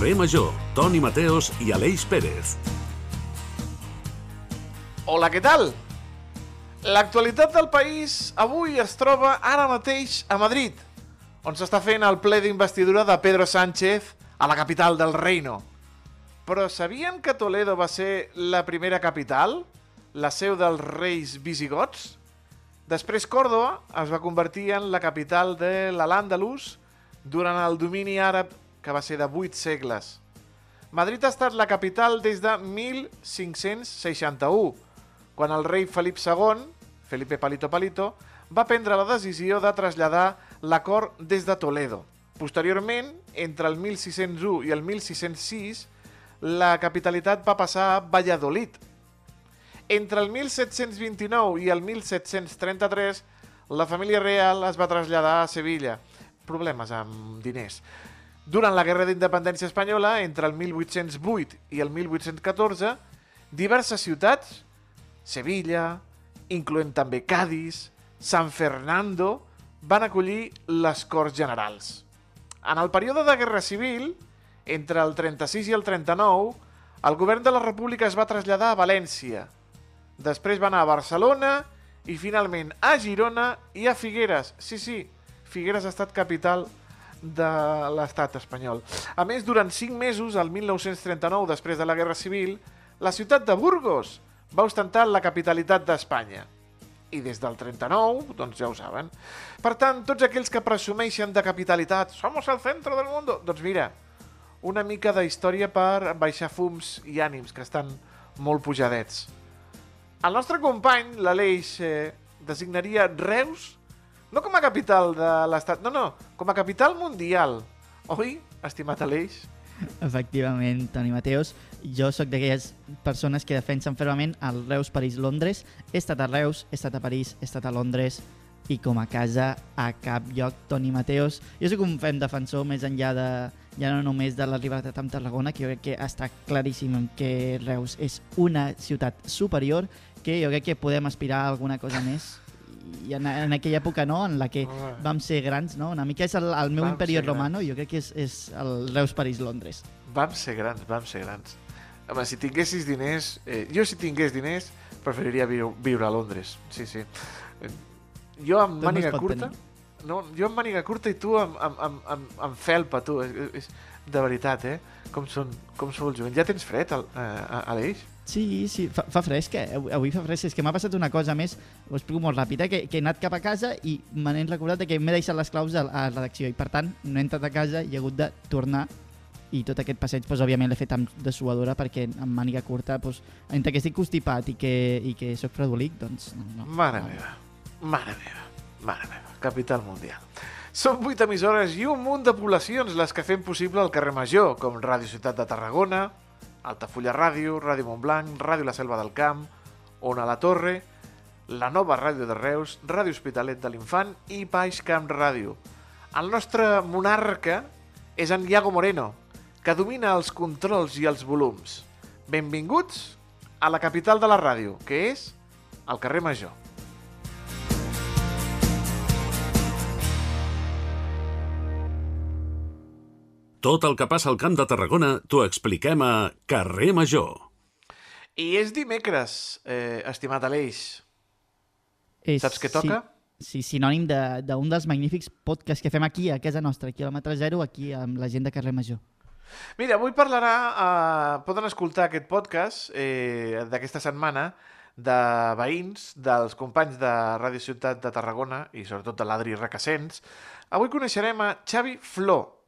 Carrer Major, Toni Mateos i Aleix Pérez. Hola, què tal? L'actualitat del país avui es troba ara mateix a Madrid, on s'està fent el ple d'investidura de Pedro Sánchez a la capital del reino. Però sabien que Toledo va ser la primera capital? La seu dels reis visigots? Després Còrdoba es va convertir en la capital de l'Al-Àndalus durant el domini àrab que va ser de 8 segles. Madrid ha estat la capital des de 1561, quan el rei Felip II, Felipe Palito Palito, va prendre la decisió de traslladar la cort des de Toledo. Posteriorment, entre el 1601 i el 1606, la capitalitat va passar a Valladolid. Entre el 1729 i el 1733, la família real es va traslladar a Sevilla. Problemes amb diners. Durant la Guerra d'Independència Espanyola, entre el 1808 i el 1814, diverses ciutats, Sevilla, incloent també Cádiz, San Fernando, van acollir les Corts Generals. En el període de Guerra Civil, entre el 36 i el 39, el govern de la República es va traslladar a València. Després va anar a Barcelona i finalment a Girona i a Figueres. Sí, sí, Figueres ha estat capital l'estat espanyol. A més, durant 5 mesos, el 1939, després de la Guerra Civil, la ciutat de Burgos va ostentar la capitalitat d'Espanya. I des del 39, doncs ja ho saben. Per tant, tots aquells que presumeixen de capitalitat, somos el centre del món, doncs mira, una mica de història per baixar fums i ànims, que estan molt pujadets. El nostre company, l'Aleix, eh, designaria Reus no com a capital de l'estat, no, no, com a capital mundial. Oi, estimat Aleix? Efectivament, Toni Mateos. Jo sóc d'aquelles persones que defensen fermament el Reus, París, Londres. He estat a Reus, he estat a París, he estat a Londres i com a casa a cap lloc, Toni Mateos. Jo sóc un fem defensor més enllà de ja no només de la rivalitat amb Tarragona, que jo crec que està claríssim que Reus és una ciutat superior, que jo crec que podem aspirar a alguna cosa més i en, en aquella època no, en la que vam ser grans, no? una mica és el, el meu Vam imperi romano, jo crec que és, és el Reus, París, Londres. Vam ser grans, vam ser grans. Home, si tinguessis diners... Eh, jo si tingués diners preferiria viu, viure a Londres. Sí, sí. Jo amb Tot no es màniga pot curta... No, jo amb màniga curta i tu amb, amb, amb, amb, amb felpa, tu. És, és, de veritat, eh? Com són, com són els jovents. Ja tens fred, al, eh, Aleix? Sí, sí, fa, fa fresc, eh? Avui- fa fresc. És que m'ha passat una cosa més, ho explico molt ràpid, eh? que, que he anat cap a casa i me n'he recordat que m'he deixat les claus a, a la redacció i per tant no he entrat a casa i he hagut de tornar i tot aquest passeig, doncs, òbviament, l'he fet amb de suadora perquè amb màniga curta, doncs, entre que estic constipat i que, i que sóc fredolic, doncs... No, no, Mare meva, mare meva, mare meva, capital mundial. Són 8 emissores i un munt de poblacions les que fem possible el carrer Major, com Ràdio Ciutat de Tarragona, Altafulla Ràdio, Ràdio Montblanc, Ràdio La Selva del Camp, Ona la Torre, la nova Ràdio de Reus, Ràdio Hospitalet de l'Infant i Baix Camp Ràdio. El nostre monarca és en Iago Moreno, que domina els controls i els volums. Benvinguts a la capital de la ràdio, que és el carrer Major. Tot el que passa al Camp de Tarragona t'ho expliquem a Carrer Major. I és dimecres, eh, estimat Aleix. És, Saps què toca? Sí, sí sinònim de- d'un de, dels magnífics podcasts que fem aquí, a casa nostra, quilòmetre zero, aquí amb la gent de Carrer Major. Mira, avui parlarà... Eh, poden escoltar aquest podcast eh, d'aquesta setmana de veïns, dels companys de Ràdio Ciutat de Tarragona i sobretot de l'Adri Recassens. Avui coneixerem a Xavi Flor,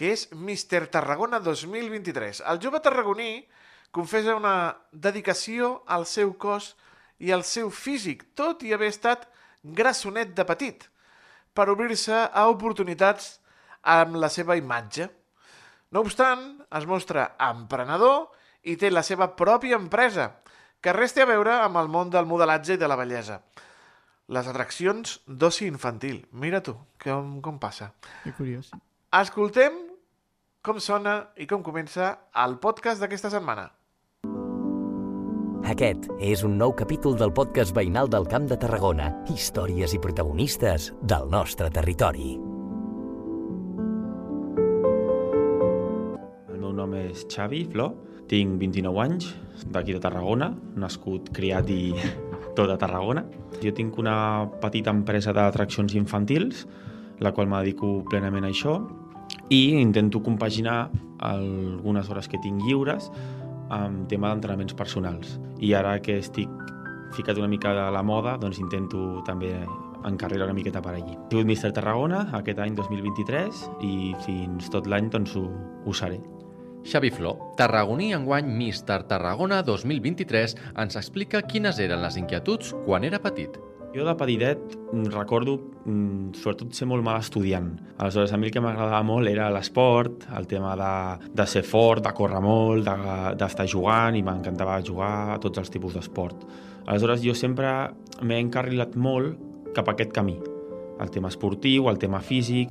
que és Mister Tarragona 2023. El jove tarragoní confessa una dedicació al seu cos i al seu físic, tot i haver estat grassonet de petit, per obrir-se a oportunitats amb la seva imatge. No obstant, es mostra emprenedor i té la seva pròpia empresa, que res té a veure amb el món del modelatge i de la bellesa. Les atraccions d'oci infantil. Mira tu, com, com passa. Que curiós. Escoltem com sona i com comença el podcast d'aquesta setmana. Aquest és un nou capítol del podcast veïnal del Camp de Tarragona. Històries i protagonistes del nostre territori. En és Xavi Flor, tinc 29 anys, d'aquí de Tarragona, nascut, criat i tot a Tarragona. Jo tinc una petita empresa d'atraccions infantils, la qual me dedico plenament a això, i intento compaginar algunes hores que tinc lliures amb tema d'entrenaments personals. I ara que estic ficat una mica de la moda, doncs intento també encarrilar una miqueta per allí. He sigut Mister Tarragona aquest any 2023 i fins tot l'any doncs ho, ho seré. Xavi Flor, tarragoní enguany Mister Tarragona 2023, ens explica quines eren les inquietuds quan era petit. Jo de petitet mm, recordo mm, sobretot ser molt mal estudiant. Aleshores, a mi el que m'agradava molt era l'esport, el tema de, de ser fort, de córrer molt, d'estar de, jugant, i m'encantava jugar a tots els tipus d'esport. Aleshores, jo sempre m'he encarrilat molt cap a aquest camí, el tema esportiu, el tema físic.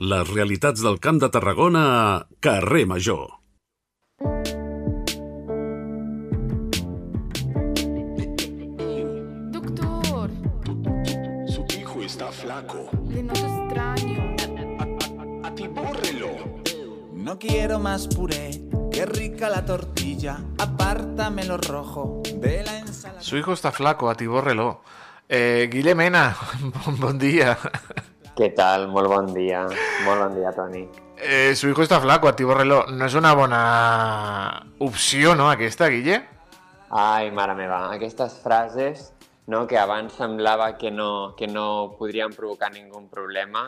Les realitats del Camp de Tarragona a Carrer Major. Doctor, Su hijo está flaco. le noto extraño. Atibórrelo. No quiero más puré, qué rica la tortilla, apártame lo rojo de la ensalada. Su hijo está flaco, atibórrelo. Eh, Guille Mena, bon, bon dia. Què tal? Molt bon dia. Molt bon dia, Toni. Eh, su hijo está flaco, atibórrelo. No és una bona opció, no, aquesta, Guille? Ai, mare meva, aquestes frases no, que abans semblava que no, que no podrien provocar ningú problema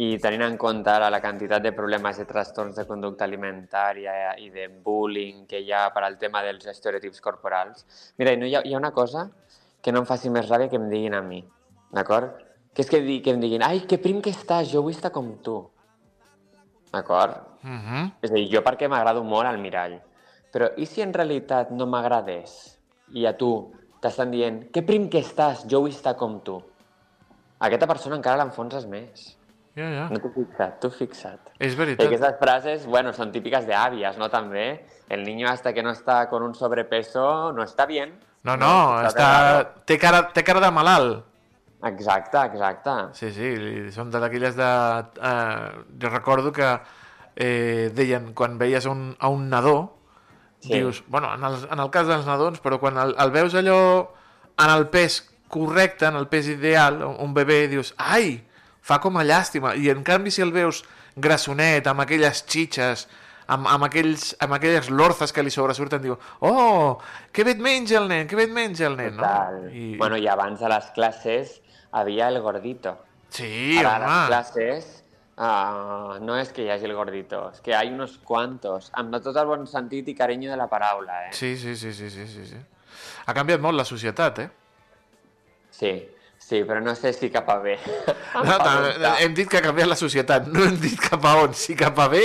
i tenint en compte ara la quantitat de problemes de trastorns de conducta alimentària i de bullying que hi ha per al tema dels estereotips corporals. Mira, no hi ha, hi ha una cosa que no em faci més ràbia que em diguin a mi, d'acord? Que és que, di, que em diguin, ai, que prim que estàs, jo vull estar com tu. D'acord? Uh -huh. És a dir, jo perquè m'agrado molt al mirall. Però i si en realitat no m'agradés i a tu t'estan dient que prim que estàs, jo vull estar com tu. Aquesta persona encara l'enfonses més. Ja, ja. No t'ho fixat, t'ho fixat. És I veritat. aquestes frases, bueno, són típiques de àvies, no? També. El niño hasta que no está con un sobrepeso no está bien. No, no, està... Té cara, té cara de malalt. Exacte, exacte. Sí, sí, són d'aquelles de... Eh, jo recordo que eh, deien, quan veies un, a un nadó, Sí. dius, bueno, en el, en el cas dels nadons, però quan el, el veus allò en el pes correcte, en el pes ideal, un bebè, dius, ai, fa com a llàstima. I en canvi si el veus grassonet, amb aquelles xitxes, amb, amb, aquells, amb aquelles lorzes que li sobresurten, diu, oh, que bé et menja el nen, que bé et menja el nen, Total. no? I, Bueno, i abans a les classes havia el gordito. sí, Ara a les home. classes ah, no és que hi hagi el gordito, és que hi ha uns quantos, amb tot el bon sentit i carinyo de la paraula, eh? Sí, sí, sí, sí, sí, sí, sí. Ha canviat molt la societat, eh? Sí, sí, però no sé si cap a bé. No, també, hem dit que ha canviat la societat, no hem dit cap a on, si cap a bé,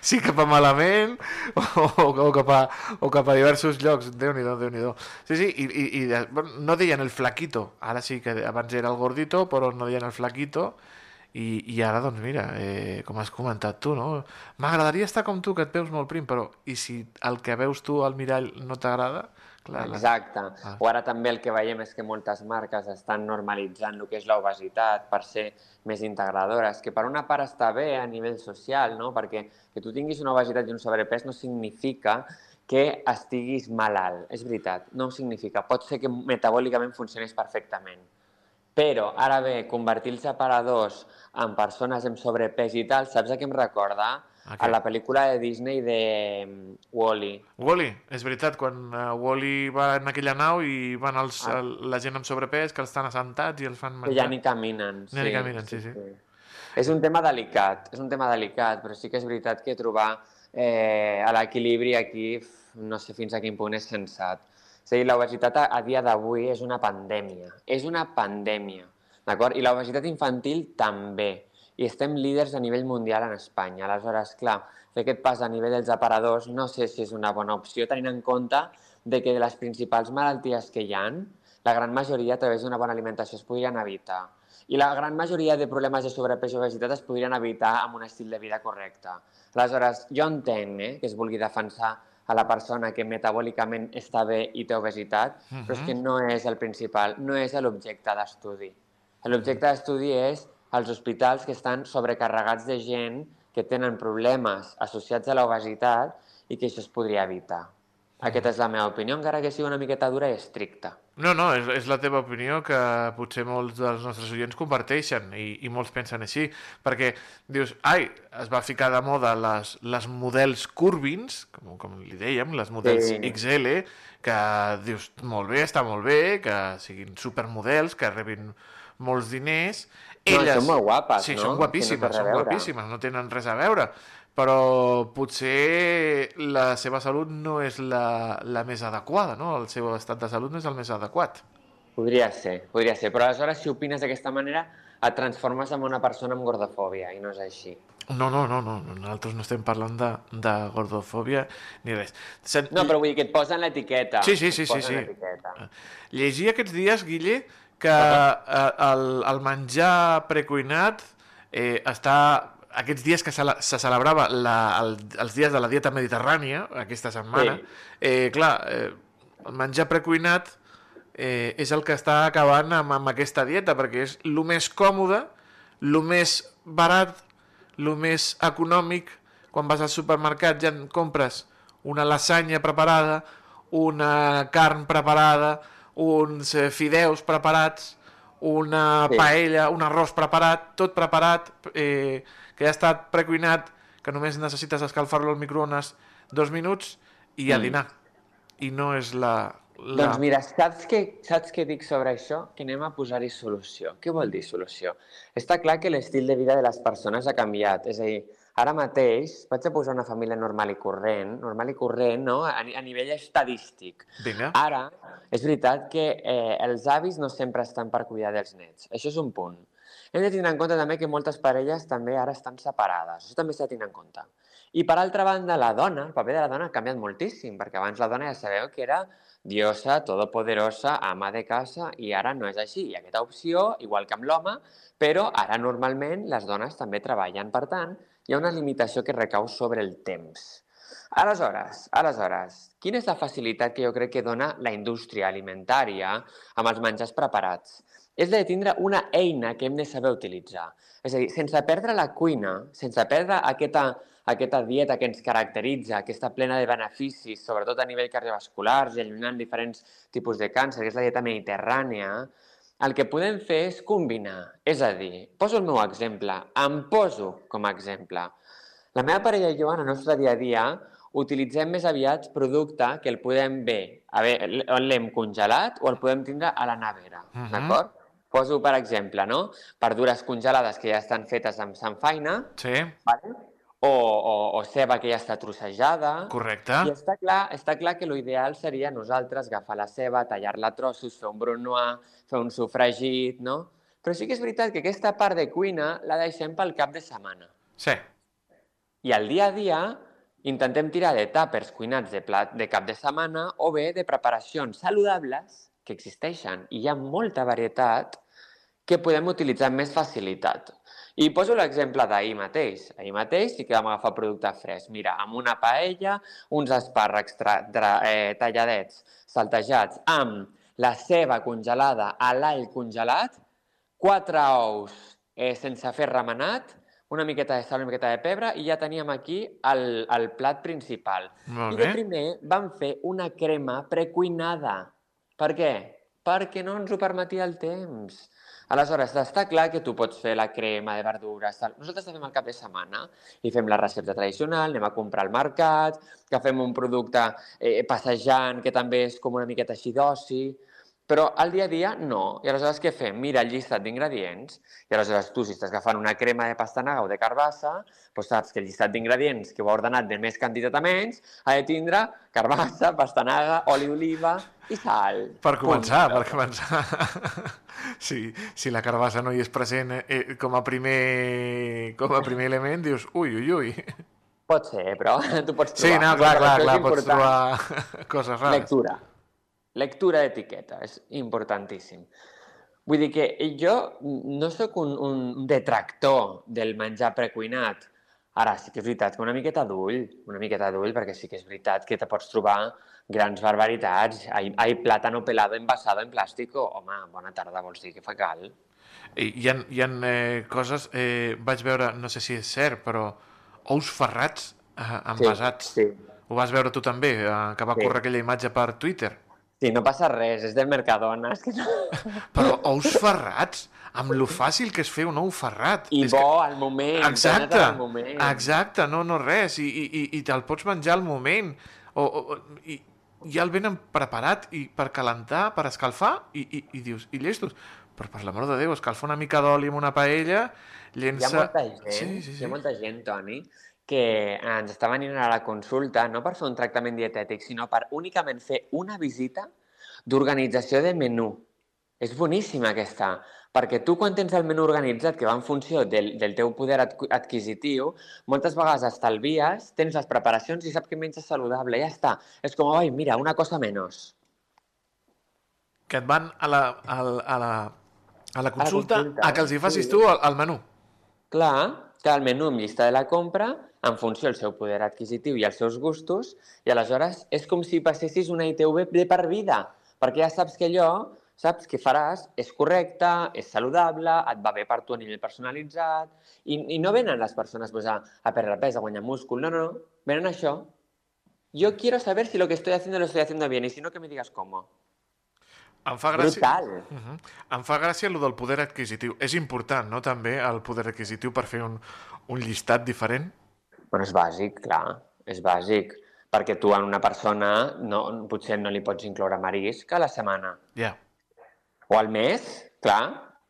si cap a malament, o, o, cap, a, o cap a diversos llocs. Déu-n'hi-do, déu nhi déu Sí, sí, i, i, i no deien el flaquito, ara sí que abans era el gordito, però no deien el flaquito, i, i ara, doncs mira, eh, com has comentat tu, no? M'agradaria estar com tu, que et veus molt prim, però i si el que veus tu al mirall no t'agrada? Clar, la- Exacte. Ah. O ara també el que veiem és que moltes marques estan normalitzant el que és l'obesitat per ser més integradores, que per una part està bé a nivell social, no? perquè que tu tinguis una obesitat i un sobrepès no significa que estiguis malalt. És veritat, no ho significa. Pot ser que metabòlicament funcionés perfectament. Però, ara bé, convertir els aparadors en persones amb sobrepès i tal, saps a què em recorda? A A, la pel·lícula de Disney de mm, Wall-E. Wall-E, és veritat, quan uh, Wall-E va en aquella nau i van els, Ah. el, la gent amb sobrepès que els estan assentats i els fan Que menjar. ja ni caminen. Ja ni caminen, sí, sí. És un tema delicat, és un tema delicat, però sí que és veritat que trobar eh, l'equilibri aquí no sé fins a quin punt és sensat. És a dir, l'obesitat a, a dia d'avui és una pandèmia, és una pandèmia, d'acord? I l'obesitat infantil també. I estem líders a nivell mundial en Espanya. Aleshores, clar, fer aquest pas a nivell dels aparadors no sé si és una bona opció, tenint en compte de que de les principals malalties que hi han, la gran majoria a través d'una bona alimentació es podrien evitar. I la gran majoria de problemes de sobrepès i obesitat es podrien evitar amb un estil de vida correcte. Aleshores, jo entenc eh, que es vulgui defensar a la persona que metabòlicament està bé i té obesitat, uh -huh. però és que no és el principal, no és l'objecte d'estudi. L'objecte d'estudi és els hospitals que estan sobrecarregats de gent que tenen problemes associats a l'obesitat i que això es podria evitar. Aquesta és la meva opinió, encara que sigui una miqueta dura i estricta. No, no, és, és la teva opinió que potser molts dels nostres oients comparteixen i, i molts pensen així, perquè dius, ai, es va ficar de moda les, les models curvins, com, com li dèiem, les models Sí. XL, que dius, molt bé, està molt bé, que siguin supermodels, que rebin molts diners. No, són molt guapes, sí, no? són no té guapíssimes, a són guapíssimes, no tenen res a veure però potser la seva salut no és la, la més adequada, no? El seu estat de salut no és el més adequat. Podria ser, podria ser. Però aleshores, si opines d'aquesta manera, et transformes en una persona amb gordofòbia, i no és així. No, no, no, no, nosaltres no estem parlant de, de gordofòbia ni res. Sen... No, però vull dir que et posen l'etiqueta. Sí, sí, sí, sí, sí. Llegia aquests dies, Guille, que eh, el, el menjar precuinat eh, està... Aquests dies que cele- se celebrava la, el, els dies de la dieta mediterrània, aquesta setmana, Sí. eh, clar, eh, el menjar precuinat eh, és el que està acabant amb, amb aquesta dieta, perquè és el més còmode, el més barat, el més econòmic. Quan vas al supermercat ja compres una lasanya preparada, una carn preparada, uns eh, fideus preparats, una Sí. paella, un arròs preparat, tot preparat, eh, que ja ha estat precuinat, que només necessites escalfar-lo al microones dos minuts i a Mm. dinar. I no és la... la... Doncs mira, saps què, saps què dic sobre això? Que anem a posar-hi solució. Què vol dir solució? Està clar que l'estil de vida de les persones ha canviat. És a dir, ara mateix vaig a posar una família normal i corrent, normal i corrent, no? a, a nivell estadístic. Vinga. Ara, és veritat que eh, els avis no sempre estan per cuidar dels nets. Això és un punt. Hem de tindre en compte també que moltes parelles també ara estan separades. Això també s'ha de tenir en compte. I per altra banda, la dona, el paper de la dona ha canviat moltíssim, perquè abans la dona ja sabeu que era diosa, todopoderosa, ama de casa, i ara no és així. Hi ha aquesta opció, igual que amb l'home, però ara normalment les dones també treballen. Per tant, hi ha una limitació que recau sobre el temps. Aleshores, aleshores, quina és la facilitat que jo crec que dona la indústria alimentària amb els menjars preparats? És de tindre una eina que hem de saber utilitzar. És a dir, sense perdre la cuina, sense perdre aquesta, aquesta dieta que ens caracteritza, que està plena de beneficis, sobretot a nivell cardiovasculars i allunyant diferents tipus de càncer, que és la dieta mediterrània, el que podem fer és combinar. És a dir, poso el meu exemple, em poso com a exemple. La meva parella i jo, en el nostre dia a dia, utilitzem més aviat producte que el podem bé, a veure, l'hem congelat o el podem tindre a la nevera, Mhm. d'acord? Poso, per exemple, no? verdures congelades que ja estan fetes amb sanfaina, Sí, vale? O, o, o ceba que ja està trossejada, correcte. i està clar, està clar que l'ideal seria nosaltres agafar la ceba, tallar-la a trossos, fer un brunoise, fer un sofregit, no? Però sí que és veritat que aquesta part de cuina la deixem pel cap de setmana. Sí. I al dia a dia intentem tirar de tàpers cuinats de, plat, de cap de setmana o bé de preparacions saludables que existeixen i hi ha molta varietat que podem utilitzar amb més facilitat. I poso l'exemple d'ahir mateix. Ahir mateix sí que vam agafar producte fresc. Mira, amb una paella, uns espàrrecs tra, tra, eh, talladets, saltejats, amb la ceba congelada a l'all congelat, quatre ous eh, sense fer remenat, una miqueta de sal, una miqueta de pebre, i ja teníem aquí el, el plat principal. I de primer vam fer una crema precuinada. Per què? Perquè no ens ho permetia el temps. Aleshores, està clar que tu pots fer la crema de verdures. Tal. Nosaltres fem al cap de setmana i fem la recepta tradicional, anem a comprar al mercat, que fem un producte eh, passejant que també és com una miqueta així d'oci. Però al dia a dia no. I aleshores què fem? Mira el llistat d'ingredients i aleshores tu, si estàs agafant una crema de pastanaga o de carbassa, doncs saps que el llistat d'ingredients que ho ha ordenat de més quantitat a menys ha de tindre carbassa, pastanaga, oli d'oliva i sal. Per començar, Punt. per començar. si, si la carbassa no hi és present eh, com, a primer, com a primer element, dius, ui, ui, ui. Pot ser, però tu pots trobar. Sí, no, clar, clar, és clar, pots trobar coses rares. Lectura. Lectura d'etiqueta, és importantíssim. Vull dir que jo no sóc un, un detractor del menjar precuinat. Ara sí que és veritat que una miqueta d'ull, una miqueta d'ull, perquè sí que és veritat que te pots trobar grans barbaritats. Hay, hay plátano pelado envasado en plàstico. Home, bona tarda, vols dir que fa cal? I hi ha, hi ha eh, coses, eh, vaig veure, no sé si és cert, però ous ferrats eh, envasats. Sí, Ho vas veure tu també, eh, que va Sí. córrer aquella imatge per Twitter. Sí, no passa res, és del Mercadona. És que no... Però ous ferrats, amb lo fàcil que és fer un ou ferrat. I és bo, al moment, Exacte, al moment. exacte, no, no res, i, i, i, i te'l pots menjar al moment. O, o, i, ja el venen preparat i per calentar, per escalfar, i, i, i dius, i llestos. Però per l'amor de Déu, escalfa una mica d'oli amb una paella, Hi ha llença... molta gent, Sí, sí, hi sí. ha molta gent, Toni, que ens està venint a la consulta no per fer un tractament dietètic, sinó per únicament fer una visita d'organització de menú. És boníssima aquesta, perquè tu quan tens el menú organitzat, que va en funció del, del teu poder adqu- adquisitiu, moltes vegades estalvies, tens les preparacions i saps que menges saludable, ja està. És com, oi, mira, una cosa menys. Que et van a la, a, la- a la, a la consulta a, consulta, que els hi facis sí. tu el, el menú. Clar, que el menú amb llista de la compra, en funció del seu poder adquisitiu i els seus gustos, i aleshores és com si passessis una ITV de per vida, perquè ja saps que allò, saps que faràs, és correcte, és saludable, et va bé per tu a nivell personalitzat, i, i no venen les persones pues, a, a perdre pes, a guanyar múscul, no, no, venen a això. Yo quiero saber si lo que estoy haciendo lo estoy haciendo bien, y si no, que me digas cómo. Em fa gràcia... Brutal. Uh -huh. Em fa gràcia el del poder adquisitiu. És important, no?, també, el poder adquisitiu per fer un, un llistat diferent. Bueno, és bàsic, clar, és bàsic. Perquè tu a una persona no, potser no li pots incloure marisc a la setmana. Ja. O al mes, clar,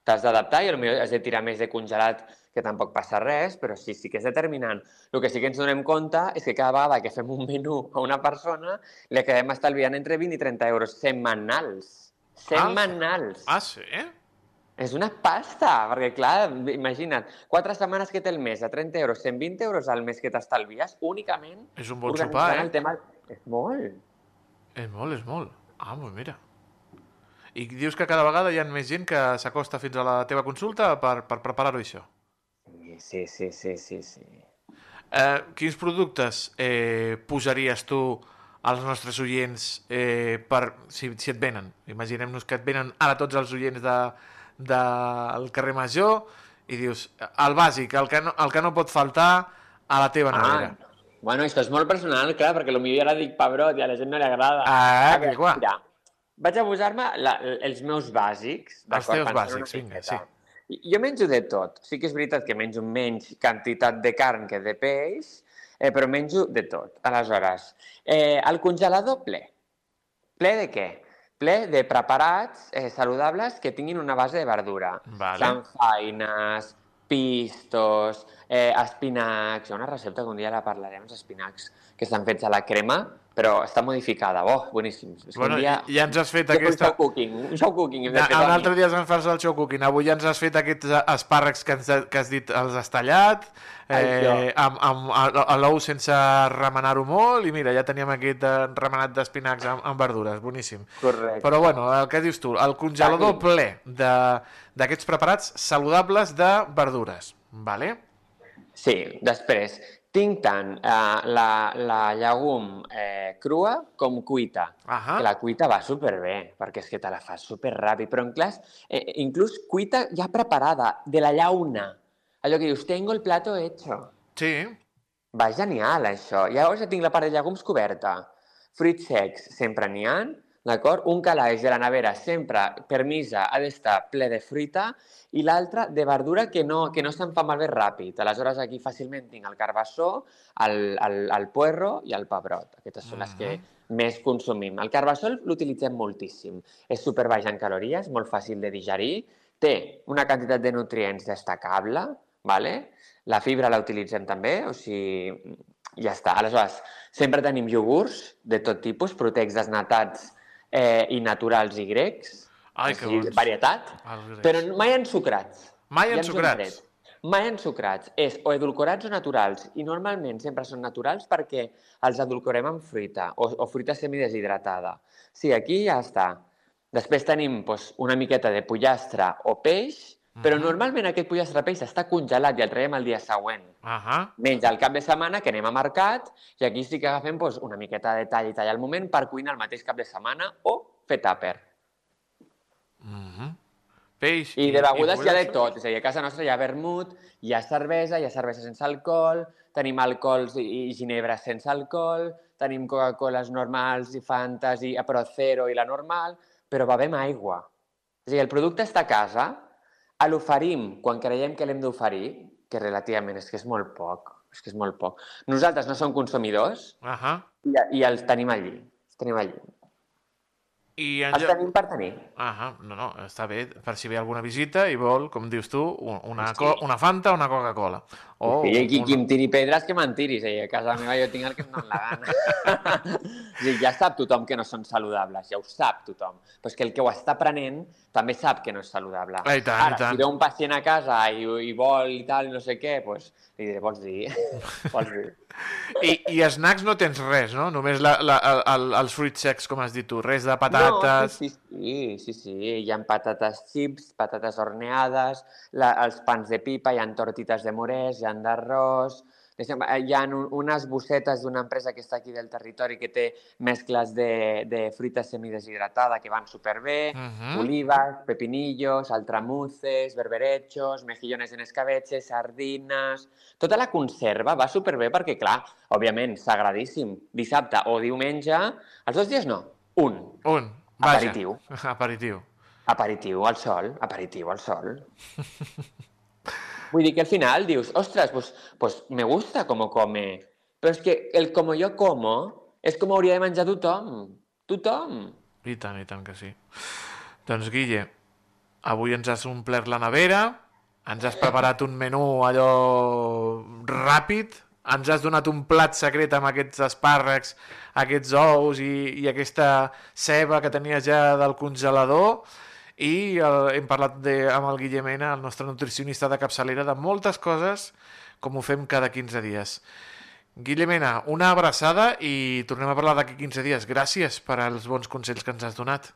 t'has d'adaptar i potser has de tirar més de congelat que tampoc passa res, però sí, sí que és determinant. El que sí que ens donem compte és que cada vegada que fem un menú a una persona li acabem estalviant entre 20 i 30 euros setmanals. Setmanals. Ah, sí? És una pasta, perquè clar, imagina't, quatre setmanes que té el mes a 30 euros, 120 euros al mes que t'estalvies únicament És un bon sopar, eh? el tema... És molt. És molt, és molt. Ah, doncs mira. I dius que cada vegada hi ha més gent que s'acosta fins a la teva consulta per, per preparar-ho això. Sí, sí, sí, sí, sí. Eh, quins productes eh, posaries tu als nostres oients eh, per, si, si et venen? Imaginem-nos que et venen ara tots els oients de, del carrer Major i dius, el bàsic, el que no, el que no pot faltar a la teva nevera. Ah, bueno, això és molt personal, clar, perquè potser ja la dic pebrot i a la gent no li agrada. Ah, A veure, que. Mira, vaig a posar-me els meus bàsics. Els teus bàsics, vinga, sí. Jo menjo de tot. Sí que és veritat que menjo menys quantitat de carn que de peix, eh, però menjo de tot. Aleshores, eh, el congelador ple. Ple de què? Ple de preparats eh, saludables que tinguin una base de verdura. Vale. Sanfaines, pistos, eh, espinacs... Hi ha una recepta que un dia la parlarem, els espinacs, que estan fets a la crema, però està modificada. Oh, boníssim. És Bueno, un dia... ja- ens has fet Jo aquesta- show cooking, un show cooking. Ja, fer, un altre dia ens fas el show cooking. Avui ja ens has fet aquests espàrrecs que, ens, que has dit, els has tallat, eh, amb, amb, l'ou sense remenar-ho molt, i mira, ja teníem aquest eh, remenat d'espinacs amb, amb verdures, boníssim. Correcte. Però bueno, el que dius tu, el congelador ple de- d'aquests preparats saludables de verdures, vale? Sí, després, tinc tant eh, la, la llegum eh, crua com cuita. Ahà. Que la cuita va superbé, perquè és que te la fas superràpid, però en clars, eh, inclús cuita ja preparada, de la llauna. Allò que dius, tengo el plato hecho. Sí. Va, genial, això. Llavors ja tinc la part de llegums coberta. Fruits secs sempre n'hi ha, d'acord? Un calaix de la nevera sempre, per misa, ha d'estar ple de fruita i l'altre de verdura que no, que no se'n fa malbé ràpid. Aleshores, aquí fàcilment tinc el carbassó, el, el, el puerro i el pebrot. Aquestes són les que més consumim. El carbassó l'utilitzem moltíssim. És super baix en calories, molt fàcil de digerir, té una quantitat de nutrients destacable, vale? la fibra la utilitzem també, o sigui, ja està. Aleshores, sempre tenim iogurts de tot tipus, proteics desnatats eh, i naturals i grecs, Ai, que bons. varietat, grecs. però mai ensucrats. Mai Ja ensucrats? Mai ensucrats. És o edulcorats o naturals. I normalment sempre són naturals perquè els edulcorem amb fruita o, o fruita semideshidratada. Sí, aquí ja està. Després tenim doncs, una miqueta de pollastre o peix, però Mhm. normalment aquest pollastre peix està congelat i el traiem el dia següent. Ahà. Menys al cap de setmana que anem a mercat i aquí sí que agafem doncs, una miqueta de tall i tall al moment per cuinar el mateix cap de setmana o fer tàper. Mhm. Peix I de begudes hi ha de tot. És a dir, a casa nostra hi ha vermut, hi ha cervesa, hi ha cervesa sense alcohol, tenim alcohols i, i ginebres sense alcohol, tenim Coca-Coles normals i Fantas, i, però zero i la normal, però bevem aigua. És a dir, el producte està a casa, l'oferim quan creiem que l'hem d'oferir, que relativament és que és molt poc, és que és molt poc. Nosaltres no som consumidors Ahà. i, i els tenim allí. Els tenim allí. I en Els lloc... tenim per tenir. Ahà, no, no, està bé, per si ve alguna visita i vol, com dius tu, un- una, Sí. una Fanta o una Coca-Cola. Oh, I qui, qui em tiri pedres, que me'n tiris. Eh? A casa meva jo tinc el que em dóna la gana. sigui, ja sap tothom que no són saludables, ja ho sap tothom. Però és que el que ho està prenent també sap que no és saludable. Ah, i tant, Ara, i tant. si ve un pacient a casa i, i vol i tal, i no sé què, doncs li diré, vols dir? vols dir? I, I snacks no tens res, no? Només la, la, el, el, els fruits secs, com has dit tu. Res de patates... No, sí, sí, sí, sí, sí. Hi ha patates chips, patates horneades, la, els pans de pipa, hi ha tortites de morès, hi ha d'arròs... Eh, Hi ha un, unes bossetes d'una empresa que està aquí del territori que té mescles de, de fruita semideshidratada que van superbé, Mhm. olivas, pepinillos, altramuces, berberechos, mejillones en escabeche, sardines... Tota la conserva va superbé perquè, clar, òbviament, sagradíssim. Dissabte o diumenge, els dos dies no, un. Un. Vaja. Aperitiu. Aperitiu. Aperitiu al sol, aperitiu al sol. Vull dir que al final dius, ostres, pues, pues me gusta como come. Però és que el como yo como és com hauria de menjar tothom. Tothom. I tant, i tant que sí. Doncs, Guille, avui ens has omplert la nevera, ens has preparat un menú allò ràpid, ens has donat un plat secret amb aquests espàrrecs, aquests ous i, i aquesta ceba que tenies ja del congelador i el, hem parlat de, amb el Guille Mena, el nostre nutricionista de capçalera, de moltes coses com ho fem cada 15 dies. Guille Mena, una abraçada i tornem a parlar d'aquí 15 dies. Gràcies per als bons consells que ens has donat.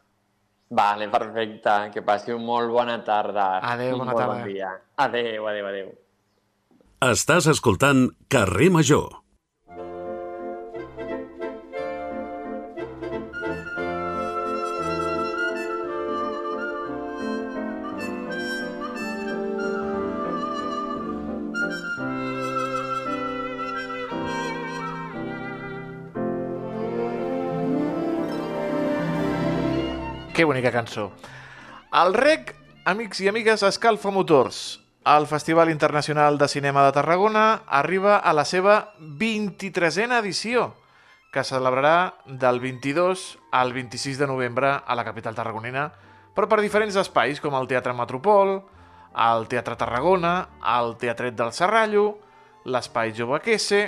Vale, perfecte. Que passi una molt bona tarda. Adéu, bona tarda. Bon dia. Adéu, adéu, adéu. Estàs escoltant Carrer Major. Que bonica cançó. El REC, amics i amigues, escalfa motors. El Festival Internacional de Cinema de Tarragona arriba a la seva 23a edició, que celebrarà del 22 al 26 de novembre a la capital tarragonina, però per diferents espais, com el Teatre Metropol, el Teatre Tarragona, el Teatret del Serrallo, l'Espai Jove Quesse,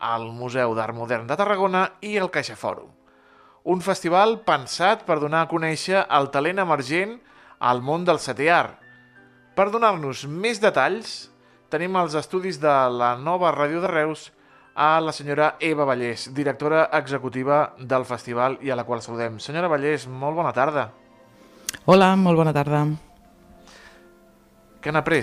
el Museu d'Art Modern de Tarragona i el Caixa Fòrum. Un festival pensat per donar a conèixer el talent emergent al món del setè art. Per donar-nos més detalls, tenim els estudis de la nova Ràdio de Reus a la senyora Eva Vallès, directora executiva del festival i a la qual saludem. Senyora Vallès, molt bona tarda. Hola, molt bona tarda. Què han après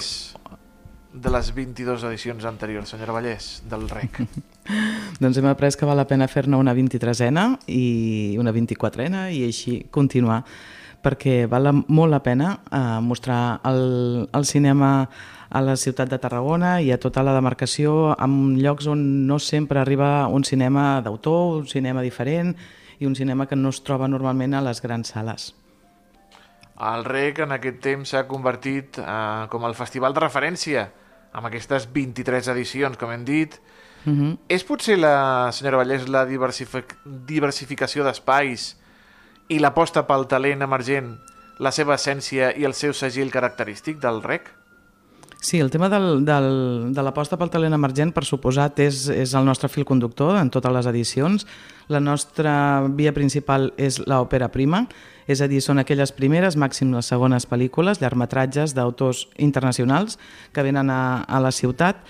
de les 22 edicions anteriors, senyora Vallès, del REC? Doncs hem après que val la pena fer-ne una 23ena i una 24ena i així continuar perquè val molt la pena eh, mostrar el, el cinema a la ciutat de Tarragona i a tota la demarcació en llocs on no sempre arriba un cinema d'autor, un cinema diferent i un cinema que no es troba normalment a les grans sales. El REC en aquest temps s'ha convertit eh, com el festival de referència amb aquestes 23 edicions, com hem dit. Uh -huh. És potser, la senyora Vallès, la diversific diversificació d'espais i l'aposta pel talent emergent, la seva essència i el seu segell característic del REC? Sí, el tema del, del, de l'aposta pel talent emergent, per suposat, és, és el nostre fil conductor en totes les edicions. La nostra via principal és l'òpera prima, és a dir, són aquelles primeres, màxim les segones pel·lícules, llargmetratges d'autors internacionals que venen a, a la ciutat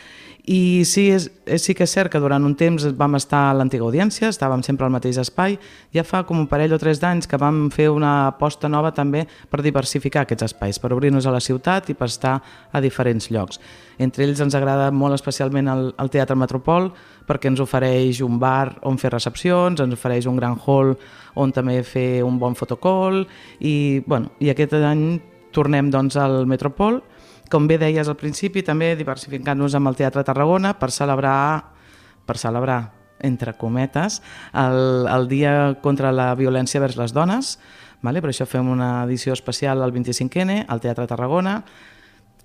i sí, és, és, sí que és cert que durant un temps vam estar a l'antiga audiència, estàvem sempre al mateix espai, ja fa com un parell o tres d'anys que vam fer una aposta nova també per diversificar aquests espais, per obrir-nos a la ciutat i per estar a diferents llocs. Entre ells ens agrada molt especialment el, el Teatre Metropol perquè ens ofereix un bar on fer recepcions, ens ofereix un gran hall on també fer un bon fotocall i, bueno, i aquest any tornem doncs, al Metropol com bé deies al principi, també diversificant-nos amb el Teatre Tarragona per celebrar, per celebrar entre cometes, el, el Dia contra la Violència vers les Dones. Vale? Per això fem una edició especial al 25N, al Teatre Tarragona.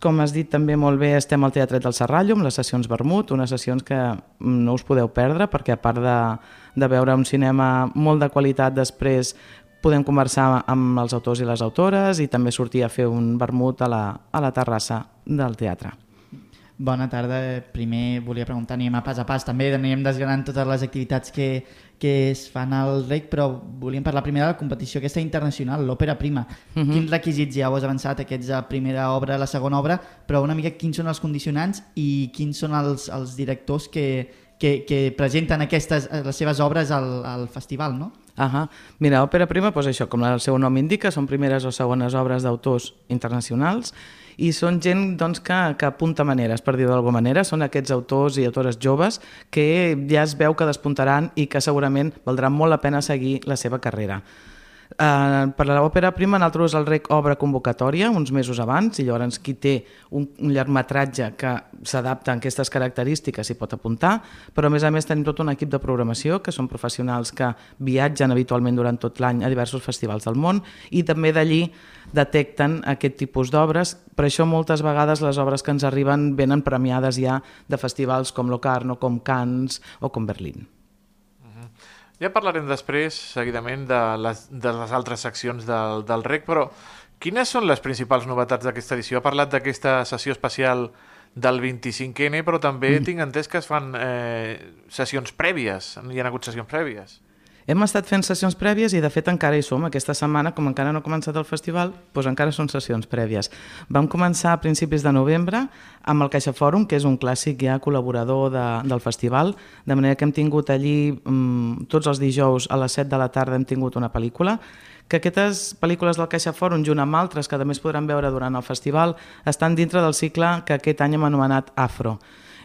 Com has dit també molt bé, estem al Teatre del Serrallo amb les sessions Vermut, unes sessions que no us podeu perdre perquè a part de, de veure un cinema molt de qualitat després podem conversar amb els autors i les autores i també sortir a fer un vermut a la, a la terrassa del teatre. Bona tarda. Primer volia preguntar, anem a pas a pas, també anirem desgranant totes les activitats que, que es fan al REC, però volíem parlar primer de la competició aquesta internacional, l'òpera prima. Uh -huh. Quins requisits ja has avançat, aquests la primera obra, la segona obra, però una mica quins són els condicionants i quins són els, els directors que, que, que presenten aquestes, les seves obres al, al festival, no? Ahà. Mira, òpera prima, doncs això, com el seu nom indica, són primeres o segones obres d'autors internacionals i són gent doncs, que, que apunta maneres, per dir d'alguna manera. Són aquests autors i autores joves que ja es veu que despuntaran i que segurament valdrà molt la pena seguir la seva carrera. Uh, per a l'òpera prima nosaltres el REC obre convocatòria uns mesos abans i llavors qui té un, un llargmetratge que s'adapta a aquestes característiques s'hi pot apuntar, però a més a més tenim tot un equip de programació que són professionals que viatgen habitualment durant tot l'any a diversos festivals del món i també d'allí detecten aquest tipus d'obres, per això moltes vegades les obres que ens arriben venen premiades ja de festivals com Locarno, com Cannes o com Berlín. Ja parlarem després, seguidament, de les, de les altres seccions del, del REC, però quines són les principals novetats d'aquesta edició? Ha parlat d'aquesta sessió especial del 25N, però també mm. tinc entès que es fan eh, sessions prèvies, hi ha hagut sessions prèvies. Hem estat fent sessions prèvies i de fet encara hi som. Aquesta setmana, com encara no ha començat el festival, doncs encara són sessions prèvies. Vam començar a principis de novembre amb el Caixa Fòrum, que és un clàssic ja col·laborador de, del festival, de manera que hem tingut allí mmm, tots els dijous a les 7 de la tarda hem tingut una pel·lícula que aquestes pel·lícules del Caixa Fòrum, junt amb altres que també es podran veure durant el festival, estan dintre del cicle que aquest any hem anomenat Afro.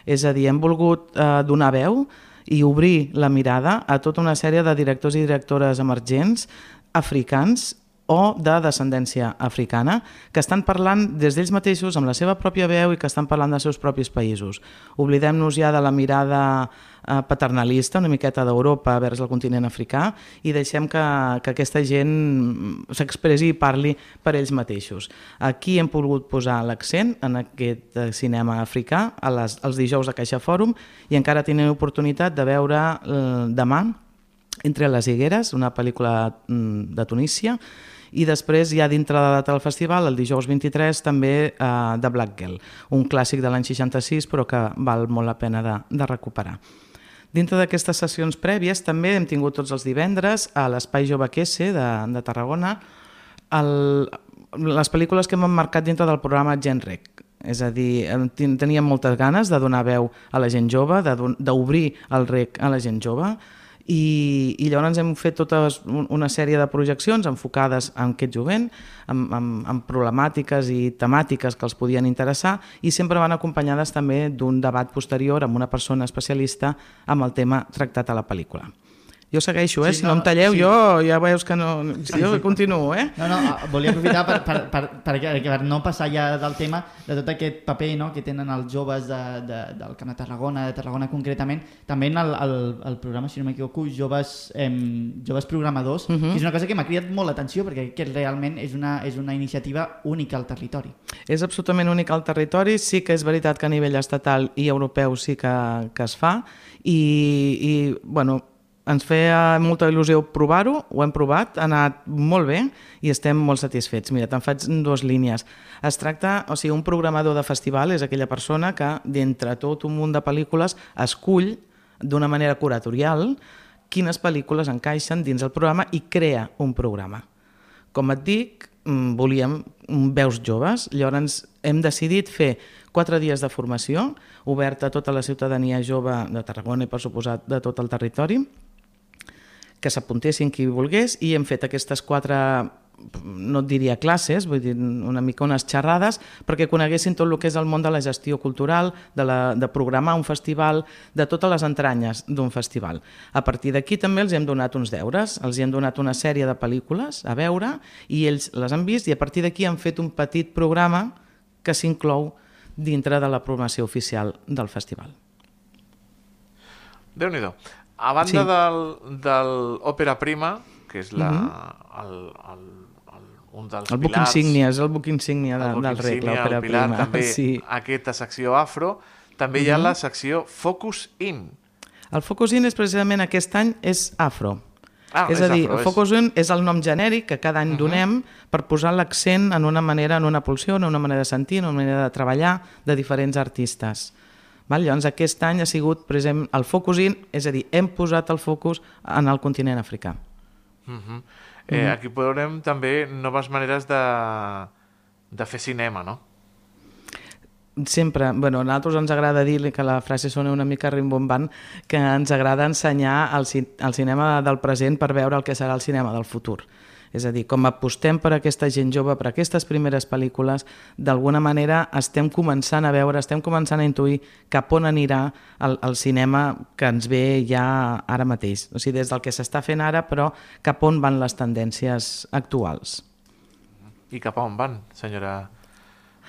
És a dir, hem volgut eh, donar veu i obrir la mirada a tota una sèrie de directors i directores emergents africans o de descendència africana, que estan parlant des d'ells mateixos amb la seva pròpia veu i que estan parlant dels seus propis països. Oblidem-nos ja de la mirada eh, paternalista, una miqueta d'Europa vers el continent africà, i deixem que, que aquesta gent s'expressi i parli per ells mateixos. Aquí hem pogut posar l'accent en aquest eh, cinema africà a les, als dijous de Caixa Fòrum i encara tenen oportunitat de veure eh, demà entre les higueres, una pel·lícula mm, de Tunísia, i després ja dintre de la data del festival, el dijous 23, també eh, de Black Girl, un clàssic de l'any 66 però que val molt la pena de, de recuperar. Dintre d'aquestes sessions prèvies també hem tingut tots els divendres a l'Espai Jove Quesse de, de Tarragona el, les pel·lícules que hem marcat dintre del programa Genrec. És a dir, teníem moltes ganes de donar veu a la gent jove, d'obrir el rec a la gent jove, i, i llavors hem fet tota una sèrie de projeccions enfocades en aquest jovent, amb, amb, amb problemàtiques i temàtiques que els podien interessar i sempre van acompanyades també d'un debat posterior amb una persona especialista amb el tema tractat a la pel·lícula. Jo segueixo, eh? Sí, si no, no, em talleu, sí. jo ja veus que no... Jo continuo, eh? No, no, ah, volia aprofitar per, per, per, per, per, no passar ja del tema de tot aquest paper no, que tenen els joves de, de, del Camp de Tarragona, de Tarragona concretament, també en el, el, el programa, si no m'equivoco, joves, eh, joves programadors, uh Mhm. -huh. que és una cosa que m'ha cridat molt l'atenció perquè que realment és una, és una iniciativa única al territori. És absolutament únic al territori, sí que és veritat que a nivell estatal i europeu sí que, que es fa i, i bueno, ens feia molta il·lusió provar-ho, ho hem provat, ha anat molt bé i estem molt satisfets. Mira, te'n faig dues línies. Es tracta, o sigui, un programador de festival és aquella persona que, d'entre tot un munt de pel·lícules, escull d'una manera curatorial quines pel·lícules encaixen dins el programa i crea un programa. Com et dic, mm, volíem veus joves, llavors hem decidit fer quatre dies de formació, oberta a tota la ciutadania jove de Tarragona i, per suposat, de tot el territori, que s'apuntessin qui volgués i hem fet aquestes quatre no et diria classes, vull dir una mica unes xerrades, perquè coneguessin tot el que és el món de la gestió cultural, de, la, de programar un festival, de totes les entranyes d'un festival. A partir d'aquí també els hem donat uns deures, els hem donat una sèrie de pel·lícules a veure i ells les han vist i a partir d'aquí han fet un petit programa que s'inclou dintre de la programació oficial del festival. déu nhi A banda Sí. del, del Òpera Prima, que és la, Mhm. el, el, el, un dels El pilars... insígnia, és el book insígnia de, el del rec, l'òpera el prima. també Sí. aquesta secció afro, també hi ha Mhm. la secció Focus In. El Focus In és precisament aquest any és afro. Ah, és, és a dir, afro, el Focus In és el nom genèric que cada any donem per posar l'accent en una manera, en una pulsió, en una manera de sentir, en una manera de treballar de diferents artistes. Val? Llavors, aquest any ha sigut, exemple, el Focus In, és a dir, hem posat el focus en el continent africà. Uh -huh. eh, Mhm. Aquí veurem també noves maneres de, de fer cinema, no? Sempre, bueno, a nosaltres ens agrada dir que la frase sona una mica rimbombant, que ens agrada ensenyar el, el cinema del present per veure el que serà el cinema del futur. És a dir, com apostem per aquesta gent jove, per aquestes primeres pel·lícules, d'alguna manera estem començant a veure, estem començant a intuir cap on anirà el, el cinema que ens ve ja ara mateix. O sigui, des del que s'està fent ara, però cap on van les tendències actuals. I cap on van, senyora,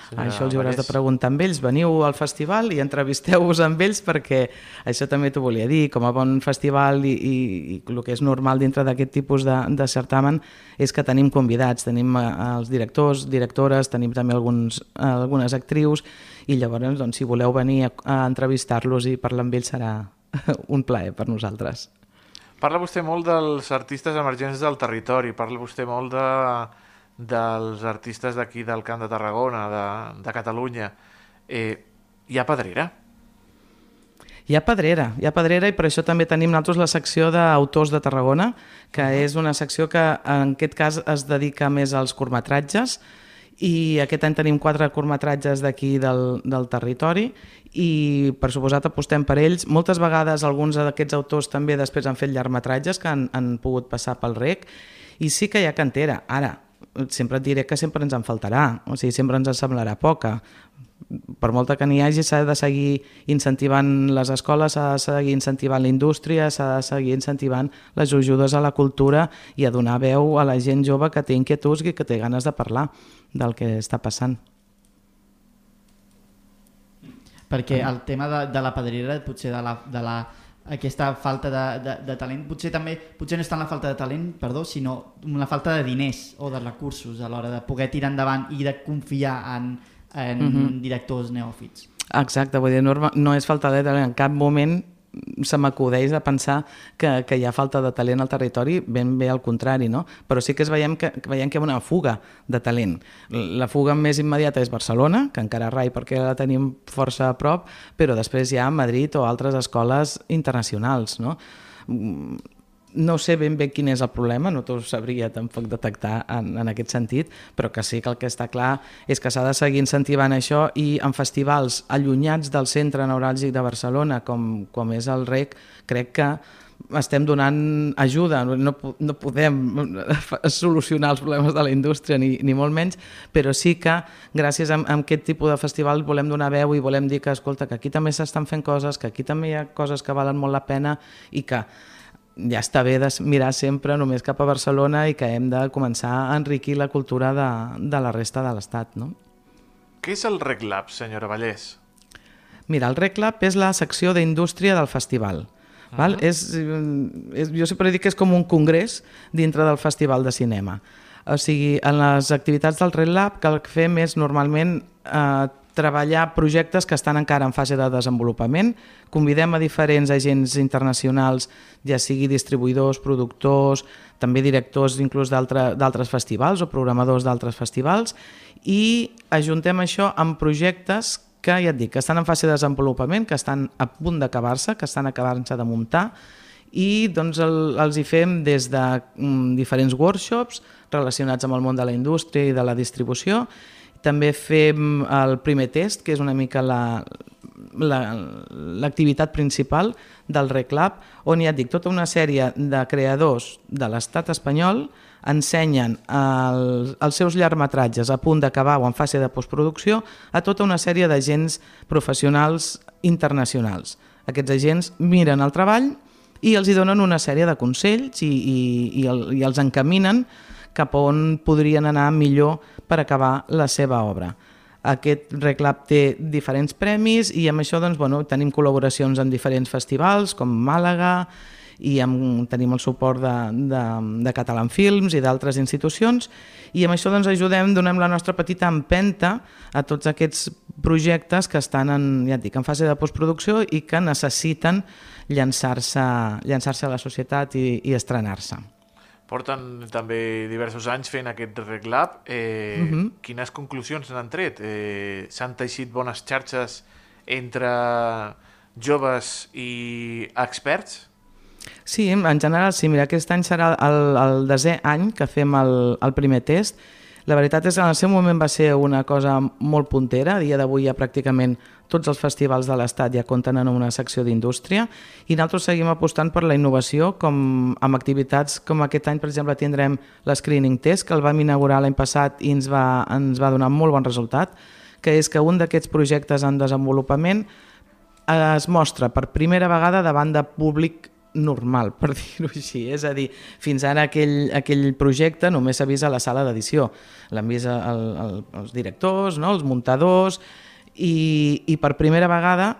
senyora Això els hauràs de preguntar amb ells. Veniu al festival i entrevisteu-vos amb ells perquè això també t'ho volia dir. Com a bon festival i, i, i el que és normal dintre d'aquest tipus de, de certamen és que tenim convidats. Tenim eh, els directors, directores, tenim també alguns, eh, algunes actrius i llavors, doncs, si voleu venir a, a entrevistar-los i parlar amb ells serà un plaer per nosaltres. Parla vostè molt dels artistes emergents del territori, parla vostè molt de, dels artistes d'aquí del Camp de Tarragona, de, de Catalunya. Eh, hi ha pedrera? Hi ha pedrera, hi ha pedrera i per això també tenim nosaltres la secció d'autors de Tarragona, que és una secció que en aquest cas es dedica més als curtmetratges i aquest any tenim quatre curtmetratges d'aquí del, del territori i per suposat apostem per ells. Moltes vegades alguns d'aquests autors també després han fet llargmetratges que han, han pogut passar pel rec i sí que hi ha cantera. Ara, sempre et diré que sempre ens en faltarà, o sigui, sempre ens en semblarà poca. Per molta que n'hi hagi, s'ha de seguir incentivant les escoles, s'ha de seguir incentivant la indústria, s'ha de seguir incentivant les ajudes a la cultura i a donar veu a la gent jove que té inquietuds i que té ganes de parlar del que està passant. perquè el tema de, de la pedrera, potser de la, de la aquesta falta de, de, de talent, potser també potser no és tant la falta de talent, perdó, sinó la falta de diners o de recursos a l'hora de poder tirar endavant i de confiar en, en Mhm. directors neòfits. Exacte, vull dir, no, no és falta de talent, en cap moment se m'acudeix a pensar que, que hi ha falta de talent al territori, ben bé al contrari, no? Però sí que es veiem que, que veiem que hi ha una fuga de talent. La fuga més immediata és Barcelona, que encara rai perquè la tenim força a prop, però després hi ha Madrid o altres escoles internacionals, no? No sé ben bé quin és el problema, no t'ho sabria tampoc detectar en, en aquest sentit, però que sí que el que està clar és que s'ha de seguir incentivant això i en festivals allunyats del centre neuràlgic de Barcelona, com, com és el REC, crec que estem donant ajuda, no, no podem solucionar els problemes de la indústria ni, ni molt menys, però sí que gràcies a, a aquest tipus de festival volem donar veu i volem dir que, escolta, que aquí també s'estan fent coses, que aquí també hi ha coses que valen molt la pena i que ja està bé de mirar sempre només cap a Barcelona i que hem de començar a enriquir la cultura de, de la resta de l'Estat. No? Què és el Reclab, senyora Vallès? Mira, el Reclab és la secció d'indústria del festival. Uh -huh. val? és, és, jo sempre dic que és com un congrés dintre del Festival de Cinema. O sigui, en les activitats del Red Lab que el que fem és normalment eh, treballar projectes que estan encara en fase de desenvolupament. Convidem a diferents agents internacionals, ja sigui distribuïdors, productors, també directors inclús d'altres festivals o programadors d'altres festivals i ajuntem això amb projectes que ja et dic, que estan en fase de desenvolupament, que estan a punt d'acabar-se, que estan acabant-se de muntar i doncs el, els hi fem des de mm, diferents workshops relacionats amb el món de la indústria i de la distribució. També fem el primer test, que és una mica l'activitat la, la, principal del Reclab, on ja et dic, tota una sèrie de creadors de l'estat espanyol ensenyen el, els seus llargmetratges a punt d'acabar o en fase de postproducció a tota una sèrie d'agents professionals internacionals. Aquests agents miren el treball i els hi donen una sèrie de consells i, i, i, el, i els encaminen cap on podrien anar millor per acabar la seva obra. Aquest reclap té diferents premis i amb això doncs, bueno, tenim col·laboracions en diferents festivals com Màlaga, i amb, tenim el suport de, de, de Catalan Films i d'altres institucions i amb això doncs, ajudem, donem la nostra petita empenta a tots aquests projectes que estan en, ja dic, en fase de postproducció i que necessiten llançar-se llançar, -se, a la societat i, i estrenar-se. Porten també diversos anys fent aquest reclap. Eh, uh mhm. -huh. Quines conclusions n'han tret? Eh, S'han teixit bones xarxes entre joves i experts? Sí, en general sí. Mira, aquest any serà el, el desè any que fem el, el primer test. La veritat és que en el seu moment va ser una cosa molt puntera. A dia d'avui ja pràcticament tots els festivals de l'Estat ja compten en una secció d'indústria i nosaltres seguim apostant per la innovació com amb activitats com aquest any, per exemple, tindrem l'Screening Test, que el vam inaugurar l'any passat i ens va, ens va donar molt bon resultat, que és que un d'aquests projectes en desenvolupament es mostra per primera vegada davant de públic normal, per dir-ho així. És a dir, fins ara aquell, aquell projecte només s'ha vist a la sala d'edició. L'han vist el, el, els directors, no? els muntadors, i, i per primera vegada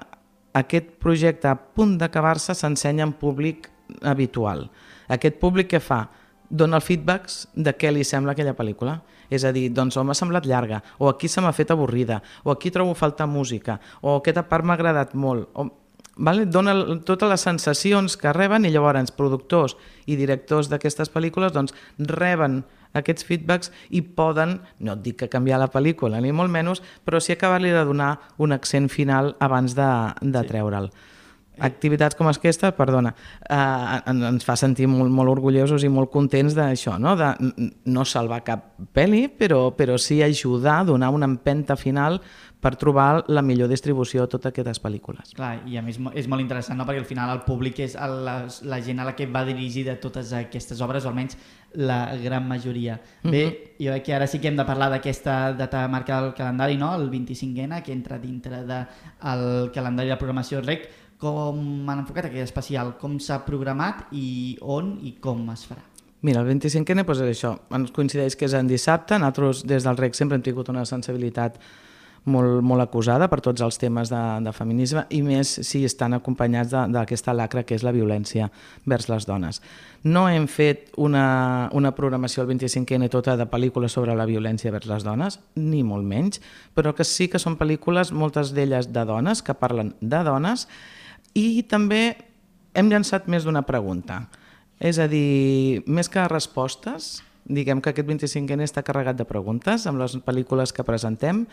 aquest projecte a punt d'acabar-se s'ensenya en públic habitual. Aquest públic que fa? Dona el feedbacks de què li sembla aquella pel·lícula. És a dir, doncs o m'ha semblat llarga, o aquí se m'ha fet avorrida, o aquí trobo falta música, o aquesta part m'ha agradat molt. O vale? dona totes les sensacions que reben i llavors productors i directors d'aquestes pel·lícules doncs, reben aquests feedbacks i poden, no et dic que canviar la pel·lícula ni molt menys, però sí acabar-li de donar un accent final abans de, de treure'l activitats com aquesta, perdona, eh, ens fa sentir molt, molt orgullosos i molt contents d'això, no? de no salvar cap pel·li, però, però sí ajudar, donar una empenta final per trobar la millor distribució de totes aquestes pel·lícules. Clar, i a més és molt interessant, no? perquè al final el públic és la, la gent a la que va dirigida totes aquestes obres, o almenys la gran majoria. Uh -huh. Bé, mhm. jo crec que ara sí que hem de parlar d'aquesta data marcada al calendari, no? el 25N, que entra dintre del de calendari de programació REC. Com han enfocat aquest especial? Com s'ha programat i on i com es farà? Mira, el 25N doncs és això, ens coincideix que és en dissabte, nosaltres des del REC sempre hem tingut una sensibilitat molt, molt acusada per tots els temes de, de feminisme i més si estan acompanyats d'aquesta lacra que és la violència vers les dones. No hem fet una, una programació al 25N tota de pel·lícules sobre la violència vers les dones, ni molt menys, però que sí que són pel·lícules, moltes d'elles de dones, que parlen de dones, i també hem llançat més d'una pregunta. És a dir, més que respostes, diguem que aquest 25N està carregat de preguntes amb les pel·lícules que presentem,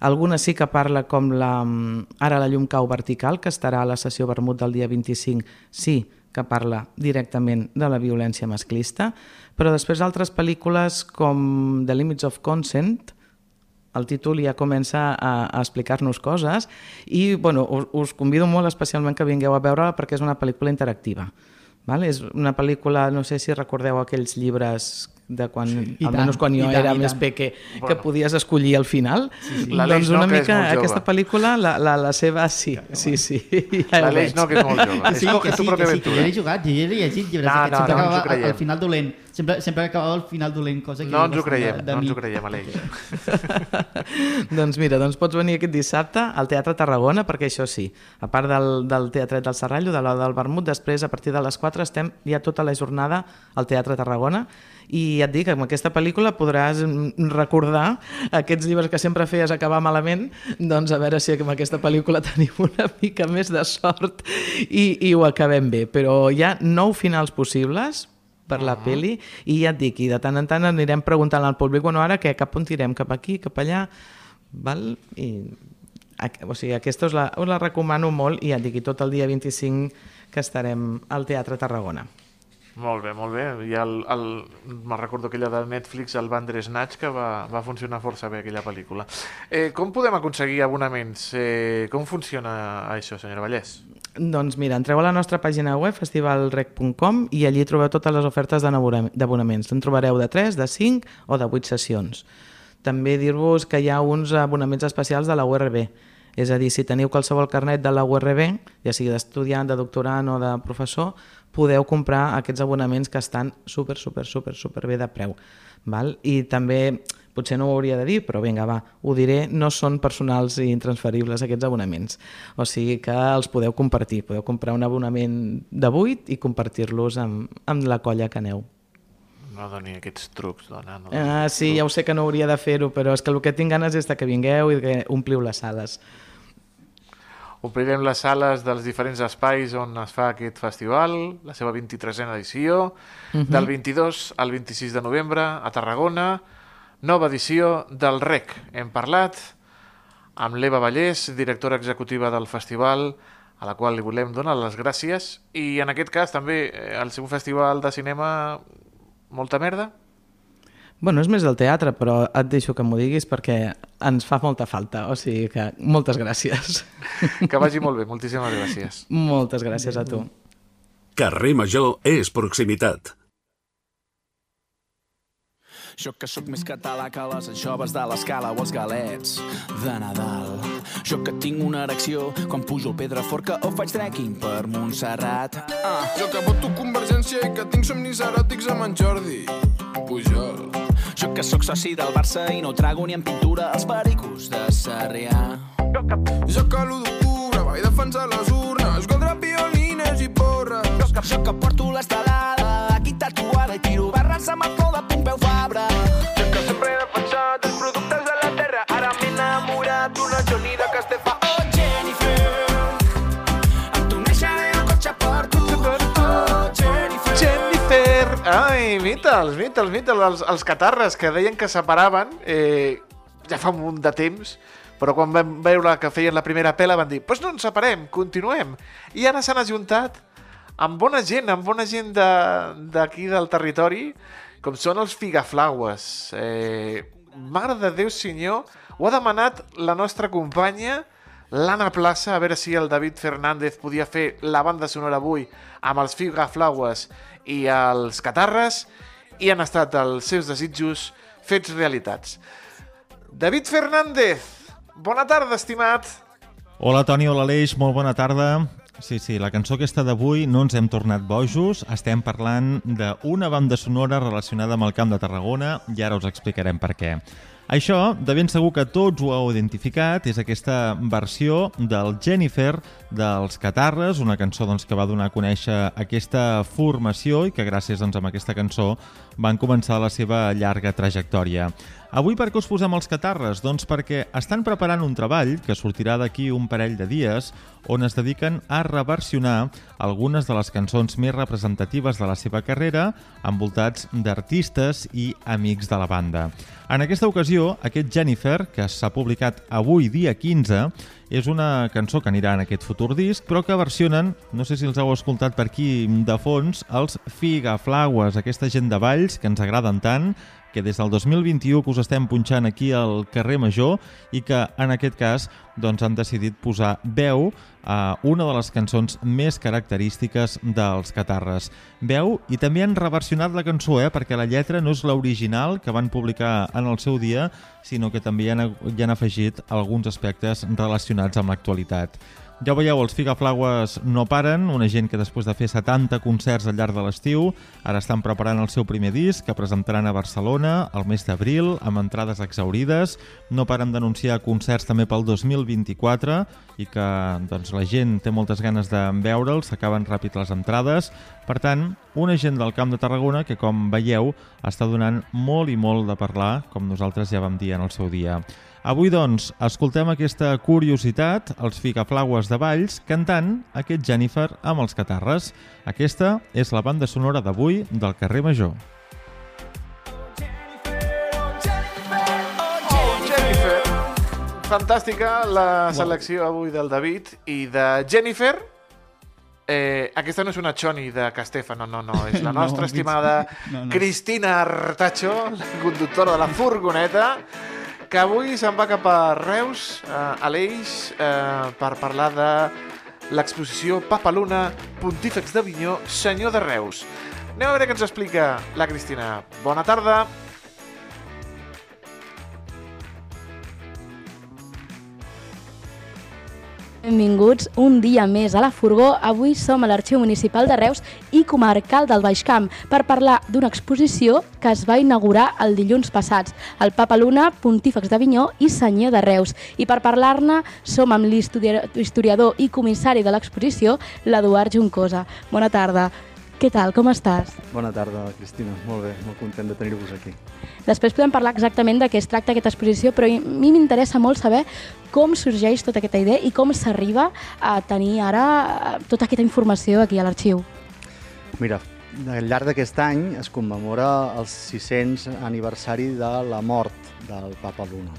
alguna sí que parla com la, mm, ara la llum cau vertical, que estarà a la sessió vermut del dia 25, sí que parla directament de la violència masclista, però després altres pel·lícules com The Limits of Consent, el títol ja comença a, a explicar-nos coses i bueno, us, us convido molt especialment que vingueu a veure perquè és una pel·lícula interactiva. Val? És una pel·lícula, no sé si recordeu aquells llibres de quan, I almenys tant, quan jo i tant, era més peque, que Bueno. podies escollir al final. sí. L'Aleix Doncs no, una que és mica aquesta pel·lícula, la, la, la seva, sí, sí, sí. Ja L'Aleix no, que és molt jove. Que sí, Escoge que tu sí, pròpia que sí, que jo l'he jugat, jo l'he llegit llibres No, d'aquests, no, sempre no acabava al, final dolent. Sempre, sempre acabava al final dolent, cosa que No ens ho creiem, de, de no ens ho creiem, Aleix. doncs mira, doncs pots venir aquest dissabte al Teatre Tarragona, perquè això sí, a part del, del Teatret del Serrallo, de l'Hora del Vermut, després a partir de les 4 estem ja tota la jornada al Teatre Tarragona i ja et dic, amb aquesta pel·lícula podràs recordar aquests llibres que sempre feies acabar malament, doncs a veure si amb aquesta pel·lícula tenim una mica més de sort i, i ho acabem bé. Però hi ha nou finals possibles, per la peli i ja et dic, i de tant en tant anirem preguntant al públic, bueno, ara què, cap on tirem, cap aquí, cap allà, val? I, o sigui, aquesta us la, us la recomano molt i ja et dic, i tot el dia 25 que estarem al Teatre Tarragona. Molt bé, molt bé. I el, el, me'n recordo aquella de Netflix, el Bandersnatch, que va, va funcionar força bé, aquella pel·lícula. Eh, com podem aconseguir abonaments? Eh, com funciona això, senyora Vallès? Doncs mira, entreu a la nostra pàgina web festivalrec.com i allí trobeu totes les ofertes d'abona- d'abonaments. En trobareu de 3, de 5 o de 8 sessions. També dir-vos que hi ha uns abonaments especials de la URB. És a dir, si teniu qualsevol carnet de la URB, ja sigui d'estudiant, de doctorant o de professor, podeu comprar aquests abonaments que estan super, super, super, super bé de preu. Val? I també, potser no ho hauria de dir, però vinga, va, ho diré, no són personals i intransferibles aquests abonaments. O sigui que els podeu compartir. Podeu comprar un abonament de 8 i compartir-los amb, amb la colla que aneu. No doni aquests trucs, dona. No doni Ah, sí, ja ho sé que no hauria de fer-ho, però és que el que tinc ganes és que vingueu i que ompliu les sales. Omplirem les sales dels diferents espais on es fa aquest festival, la seva 23a edició, Mhm. del 22 al 26 de novembre a Tarragona, nova edició del REC. Hem parlat amb l'Eva Vallès, directora executiva del festival, a la qual li volem donar les gràcies, i en aquest cas també eh, el seu festival de cinema molta merda? Bueno, és més del teatre, però et deixo que m'ho diguis perquè ens fa molta falta. O sigui que moltes gràcies. Que vagi molt bé, moltíssimes gràcies. moltes gràcies a tu. Carrer Major és proximitat. Jo que sóc més català que les anxoves de l'escala o els galets de Nadal. Jo que tinc una erecció quan pujo al Pedraforca o faig trekking per Montserrat. Ah, jo que voto Convergència i que tinc somnis eròtics amb en Jordi Pujol. Jo que sóc soci del Barça i no trago ni en pintura els pericos de Sarrià. Jo que l'1 d'octubre vaig defensar les urnes contra piolines i porres. Jo que, jo que porto l'estelada aquí tatuada i tiro barres amb el flor de Pompeu Fabra. Jo que sempre he defensat els productes de la terra, ara m'he enamorat d'una Johnny de Castefa. Oh, Jennifer, em t'uneixaré el cotxe per tu. Oh, Jennifer. Jennifer! Ai, mita'ls, mita'ls, mita'ls, els, els catarres que deien que separaven eh, ja fa un munt de temps, però quan vam veure que feien la primera pela van dir pues no ens separem, continuem. I ara s'han ajuntat amb bona gent, amb bona gent d'aquí de, del territori, com són els Figaflaues. Eh, mare de Déu senyor, ho ha demanat la nostra companya, l'Anna Plaça, a veure si el David Fernández podia fer la banda sonora avui amb els Figaflaues i els Catarres, i han estat els seus desitjos fets realitats. David Fernández, bona tarda, estimat. Hola Toni, hola Aleix, molt bona tarda. Sí, sí, la cançó aquesta d'avui no ens hem tornat bojos, estem parlant d'una banda sonora relacionada amb el Camp de Tarragona i ara us explicarem per què. Això, de ben segur que tots ho heu identificat, és aquesta versió del Jennifer dels Catarres, una cançó doncs, que va donar a conèixer aquesta formació i que gràcies doncs, a aquesta cançó van començar la seva llarga trajectòria. Avui per què us posem els catarres? Doncs perquè estan preparant un treball que sortirà d'aquí un parell de dies on es dediquen a reversionar algunes de les cançons més representatives de la seva carrera envoltats d'artistes i amics de la banda. En aquesta ocasió, aquest Jennifer, que s'ha publicat avui dia 15, és una cançó que anirà en aquest futur disc, però que versionen, no sé si els heu escoltat per aquí de fons, els Figaflaues, aquesta gent de Valls que ens agraden tant, que des del 2021 que us estem punxant aquí al carrer Major i que en aquest cas doncs, han decidit posar veu a una de les cançons més característiques dels Catarres. Veu i també han reversionat la cançó, eh, perquè la lletra no és l'original que van publicar en el seu dia, sinó que també hi han, hi han afegit alguns aspectes relacionats amb l'actualitat. Ja veieu, els Figaflaues no paren, una gent que després de fer 70 concerts al llarg de l'estiu ara estan preparant el seu primer disc que presentaran a Barcelona el mes d'abril amb entrades exaurides. No paren d'anunciar concerts també pel 2024 i que doncs, la gent té moltes ganes de veure'ls, s'acaben ràpid les entrades. Per tant, una gent del Camp de Tarragona que, com veieu, està donant molt i molt de parlar, com nosaltres ja vam dir en el seu dia. Avui, doncs, escoltem aquesta curiositat, els Figaflaues de Valls, cantant aquest Jennifer amb els Catarres. Aquesta és la banda sonora d'avui del carrer Major. Fantàstica la selecció avui del David i de Jennifer. Eh, aquesta no és una Choni de Castefa, no, no, no. És la No, nostra estimada no, no. Cristina Artacho, la conductora de la furgoneta, que avui se'n va cap a Reus, eh, a l'Eix, eh, per parlar de l'exposició Papaluna, Pontífex d'Avinyó, senyor de Reus. Anem a veure què ens explica la Cristina. Bona tarda. Benvinguts un dia més a la Furgó. Avui som a l'Arxiu Municipal de Reus i Comarcal del Baix Camp per parlar d'una exposició que es va inaugurar el dilluns passats, el Papa Luna, Pontífex d'Avinyó i Senyor de Reus. I per parlar-ne som amb l'historiador i comissari de l'exposició, l'Eduard Juncosa. Bona tarda. Què tal, com estàs? Bona tarda, Cristina. Molt bé, molt content de tenir-vos aquí. Després podem parlar exactament de què es tracta aquesta exposició, però a mi m'interessa molt saber com sorgeix tota aquesta idea i com s'arriba a tenir ara eh, tota aquesta informació aquí a l'arxiu. Mira, al llarg d'aquest any es commemora el 600 aniversari de la mort del papa Luna.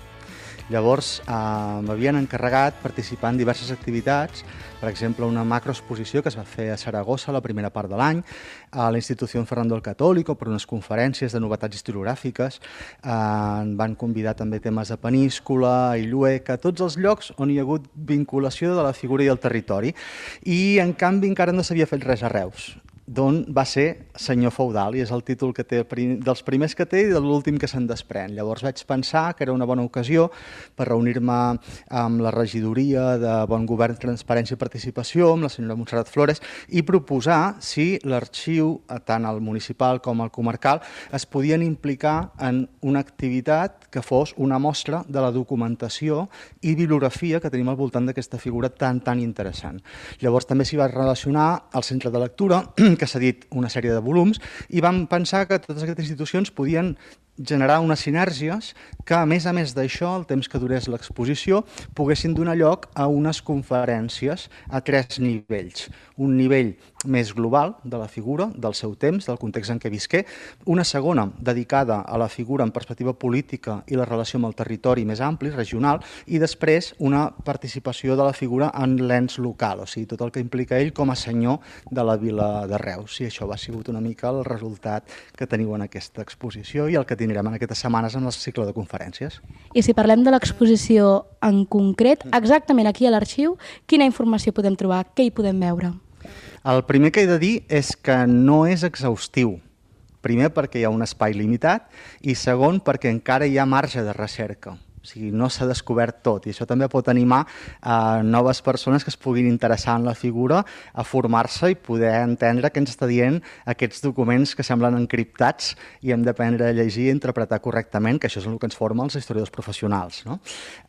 Llavors eh, m'havien encarregat participar en diverses activitats, per exemple una macroexposició que es va fer a Saragossa la primera part de l'any, a la Institució Fernando el Católico per unes conferències de novetats historiogràfiques, eh, en van convidar també temes de Peníscola, Illueca, tots els llocs on hi ha hagut vinculació de la figura i el territori, i en canvi encara no s'havia fet res a Reus d'on va ser senyor feudal, i és el títol que té dels primers que té i de l'últim que se'n desprèn. Llavors vaig pensar que era una bona ocasió per reunir-me amb la regidoria de Bon Govern, Transparència i Participació, amb la senyora Montserrat Flores, i proposar si l'arxiu, tant el municipal com el comarcal, es podien implicar en una activitat que fos una mostra de la documentació i bibliografia que tenim al voltant d'aquesta figura tan, tan interessant. Llavors també s'hi va relacionar el centre de lectura, que s'ha dit una sèrie de volums, i vam pensar que totes aquestes institucions podien generar unes sinergies que, a més a més d'això, el temps que durés l'exposició, poguessin donar lloc a unes conferències a tres nivells. Un nivell més global de la figura, del seu temps, del context en què visqué, una segona dedicada a la figura en perspectiva política i la relació amb el territori més ampli, regional, i després una participació de la figura en l'ens local, o sigui, tot el que implica ell com a senyor de la vila de Reus. I això va sigut una mica el resultat que teniu en aquesta exposició i el que tindrem en aquestes setmanes en el cicle de conferències. I si parlem de l'exposició en concret, exactament aquí a l'arxiu, quina informació podem trobar? Què hi podem veure? El primer que he de dir és que no és exhaustiu. Primer perquè hi ha un espai limitat i segon perquè encara hi ha marge de recerca. O sigui, no s'ha descobert tot i això també pot animar a noves persones que es puguin interessar en la figura a formar-se i poder entendre què ens està dient aquests documents que semblen encriptats i hem d'aprendre a llegir i interpretar correctament, que això és el que ens forma els historiadors professionals. No?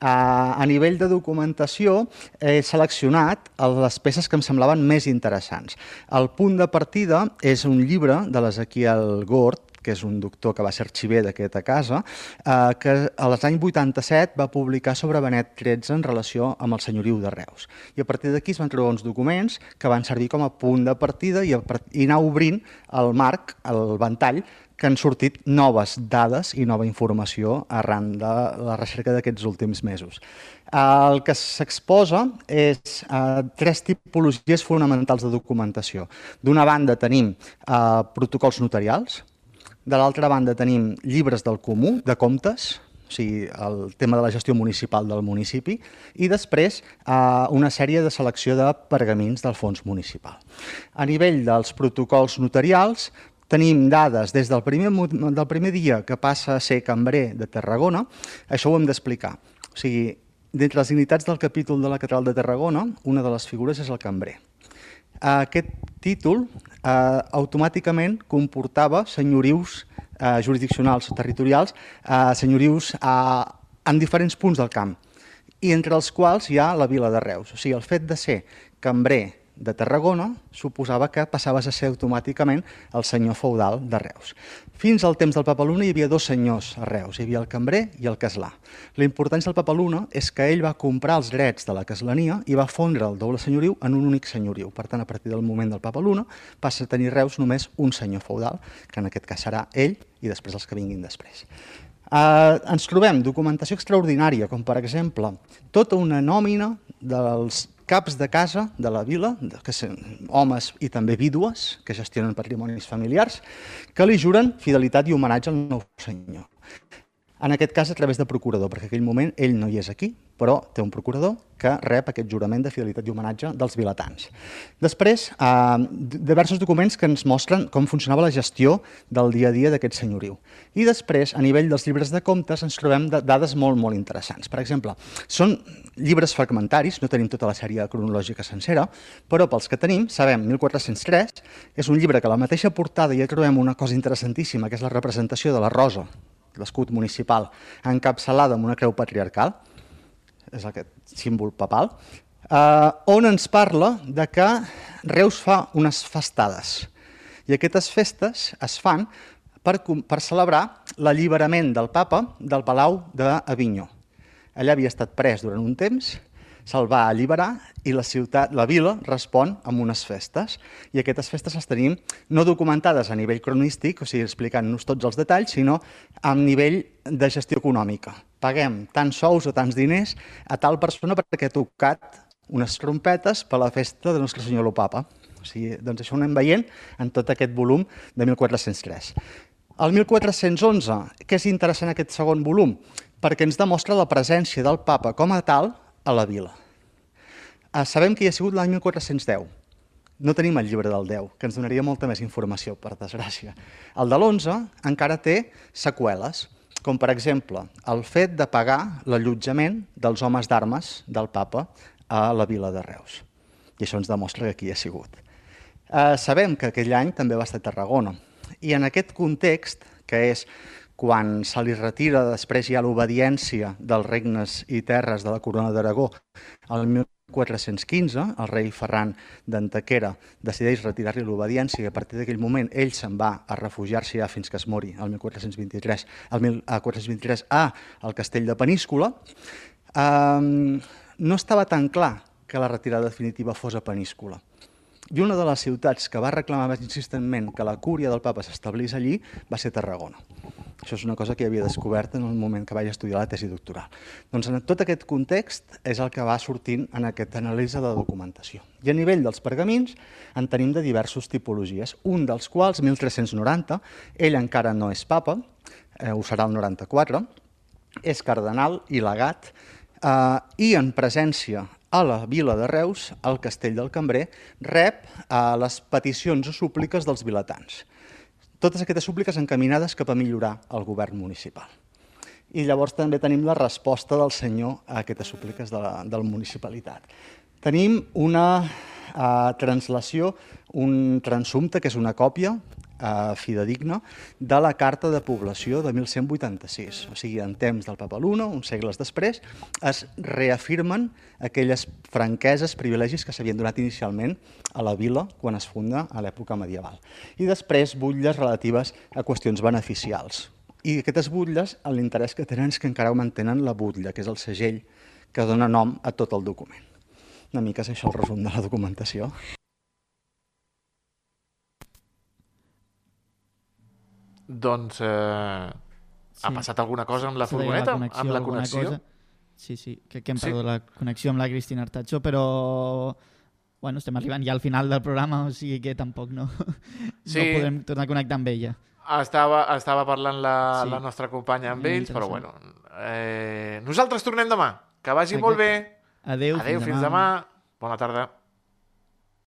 A, a nivell de documentació he seleccionat les peces que em semblaven més interessants. El punt de partida és un llibre de l'Ezequiel Gord, que és un doctor que va ser arxiver d'aquesta casa, eh, que a l'any 87 va publicar sobre Benet XIII en relació amb el senyoriu de Reus. I a partir d'aquí es van trobar uns documents que van servir com a punt de partida i, a part... i anar obrint el marc, el ventall, que han sortit noves dades i nova informació arran de la recerca d'aquests últims mesos. El que s'exposa és eh, tres tipologies fonamentals de documentació. D'una banda tenim eh, protocols notarials, De l'altra banda tenim llibres del comú, de comptes, o sigui, el tema de la gestió municipal del municipi, i després eh, una sèrie de selecció de pergamins del fons municipal. A nivell dels protocols notarials, tenim dades des del primer, del primer dia que passa a ser cambrer de Tarragona, això ho hem d'explicar. O sigui, d'entre les dignitats del capítol de la Catedral de Tarragona, una de les figures és el cambrer. Aquest títol eh, automàticament comportava senyorius eh, jurisdiccionals territorials, eh, senyorius eh, en diferents punts del camp, i entre els quals hi ha la vila de Reus. O sigui, el fet de ser cambrer de Tarragona suposava que passaves a ser automàticament el senyor feudal de Reus. Fins al temps del Papa Luna hi havia dos senyors a Reus, hi havia el cambrer i el caslà. La importància del Papa Luna és que ell va comprar els drets de la caslania i va fondre el doble senyoriu en un únic senyoriu. Per tant, a partir del moment del Papa Luna passa a tenir Reus només un senyor feudal, que en aquest cas serà ell i després els que vinguin després. Uh, ens trobem documentació extraordinària, com per exemple tota una nòmina dels caps de casa de la vila, que són homes i també vídues que gestionen patrimonis familiars, que li juren fidelitat i homenatge al nou senyor. En aquest cas a través de procurador, perquè en aquell moment ell no hi és aquí, però té un procurador que rep aquest jurament de fidelitat i homenatge dels vilatans. Després, eh, diversos documents que ens mostren com funcionava la gestió del dia a dia d'aquest senyoriu. I després, a nivell dels llibres de comptes, ens trobem de dades molt, molt interessants. Per exemple, són llibres fragmentaris, no tenim tota la sèrie cronològica sencera, però pels que tenim, sabem, 1403 és un llibre que a la mateixa portada ja trobem una cosa interessantíssima, que és la representació de la rosa, l'escut municipal, encapçalada amb una creu patriarcal, és aquest símbol papal, eh, on ens parla de que Reus fa unes festades. I aquestes festes es fan per, per celebrar l'alliberament del papa del Palau d'Avinyó. Allà havia estat pres durant un temps, se'l va alliberar i la ciutat, la vila, respon amb unes festes. I aquestes festes les tenim no documentades a nivell cronístic, o sigui, explicant-nos tots els detalls, sinó a nivell de gestió econòmica. Paguem tants sous o tants diners a tal persona perquè ha tocat unes trompetes per a la festa de Nostre Senyor lo Papa. O sigui, doncs això ho anem veient en tot aquest volum de 1403. El 1411, què és interessant aquest segon volum? Perquè ens demostra la presència del papa com a tal a la vila. Eh, sabem que hi ha sigut l'any 1410. No tenim el llibre del 10, que ens donaria molta més informació, per desgràcia. El de l'11 encara té seqüeles, com per exemple el fet de pagar l'allotjament dels homes d'armes del papa a la vila de Reus. I això ens demostra que aquí hi ha sigut. Eh, sabem que aquell any també va estar a Tarragona. I en aquest context, que és quan se li retira després hi ha l'obediència dels regnes i terres de la corona d'Aragó el 1415, el rei Ferran d'Antequera decideix retirar-li l'obediència i a partir d'aquell moment ell se'n va a refugiar-se ja fins que es mori el 1423, el 1423 a el castell de Peníscola, um, no estava tan clar que la retirada definitiva fos a Peníscola. I una de les ciutats que va reclamar més insistentment que la cúria del papa s'establís allí va ser Tarragona. Això és una cosa que havia descobert en el moment que vaig estudiar la tesi doctoral. Doncs en tot aquest context és el que va sortint en aquesta anàlisi de documentació. I a nivell dels pergamins en tenim de diversos tipologies, un dels quals, 1390, ell encara no és papa, eh, ho serà el 94, és cardenal i legat, eh, i en presència a la vila de Reus, al castell del Cambrer, rep eh, les peticions o súpliques dels vilatans. Totes aquestes súpliques encaminades cap a millorar el govern municipal. I llavors també tenim la resposta del senyor a aquestes súpliques de la, de la municipalitat. Tenim una eh, translació, un transsumpte, que és una còpia eh, fidedigna, de la Carta de Població de 1186. O sigui, en temps del Papa Luna, uns segles després, es reafirmen aquelles franqueses, privilegis que s'havien donat inicialment a la vila quan es funda a l'època medieval. I després butlles relatives a qüestions beneficials. I aquestes butlles, l'interès que tenen és que encara mantenen la butlla, que és el segell que dona nom a tot el document. Una mica és això el resum de la documentació. Doncs eh, ha Sí. passat alguna cosa amb la furgoneta, connexió, amb la connexió? cosa. Sí, sí, crec que hem Sí? perdut la connexió amb la Cristina Artacho, però bueno, estem arribant ja al final del programa, o sigui que tampoc no, Sí. no podem tornar a connectar amb ella. Estava, estava parlant la, Sí. la nostra companya amb ells, però bueno. Eh, nosaltres tornem demà. Que vagi molt bé. Adéu, Adéu, fins fins demà. demà. Bona tarda.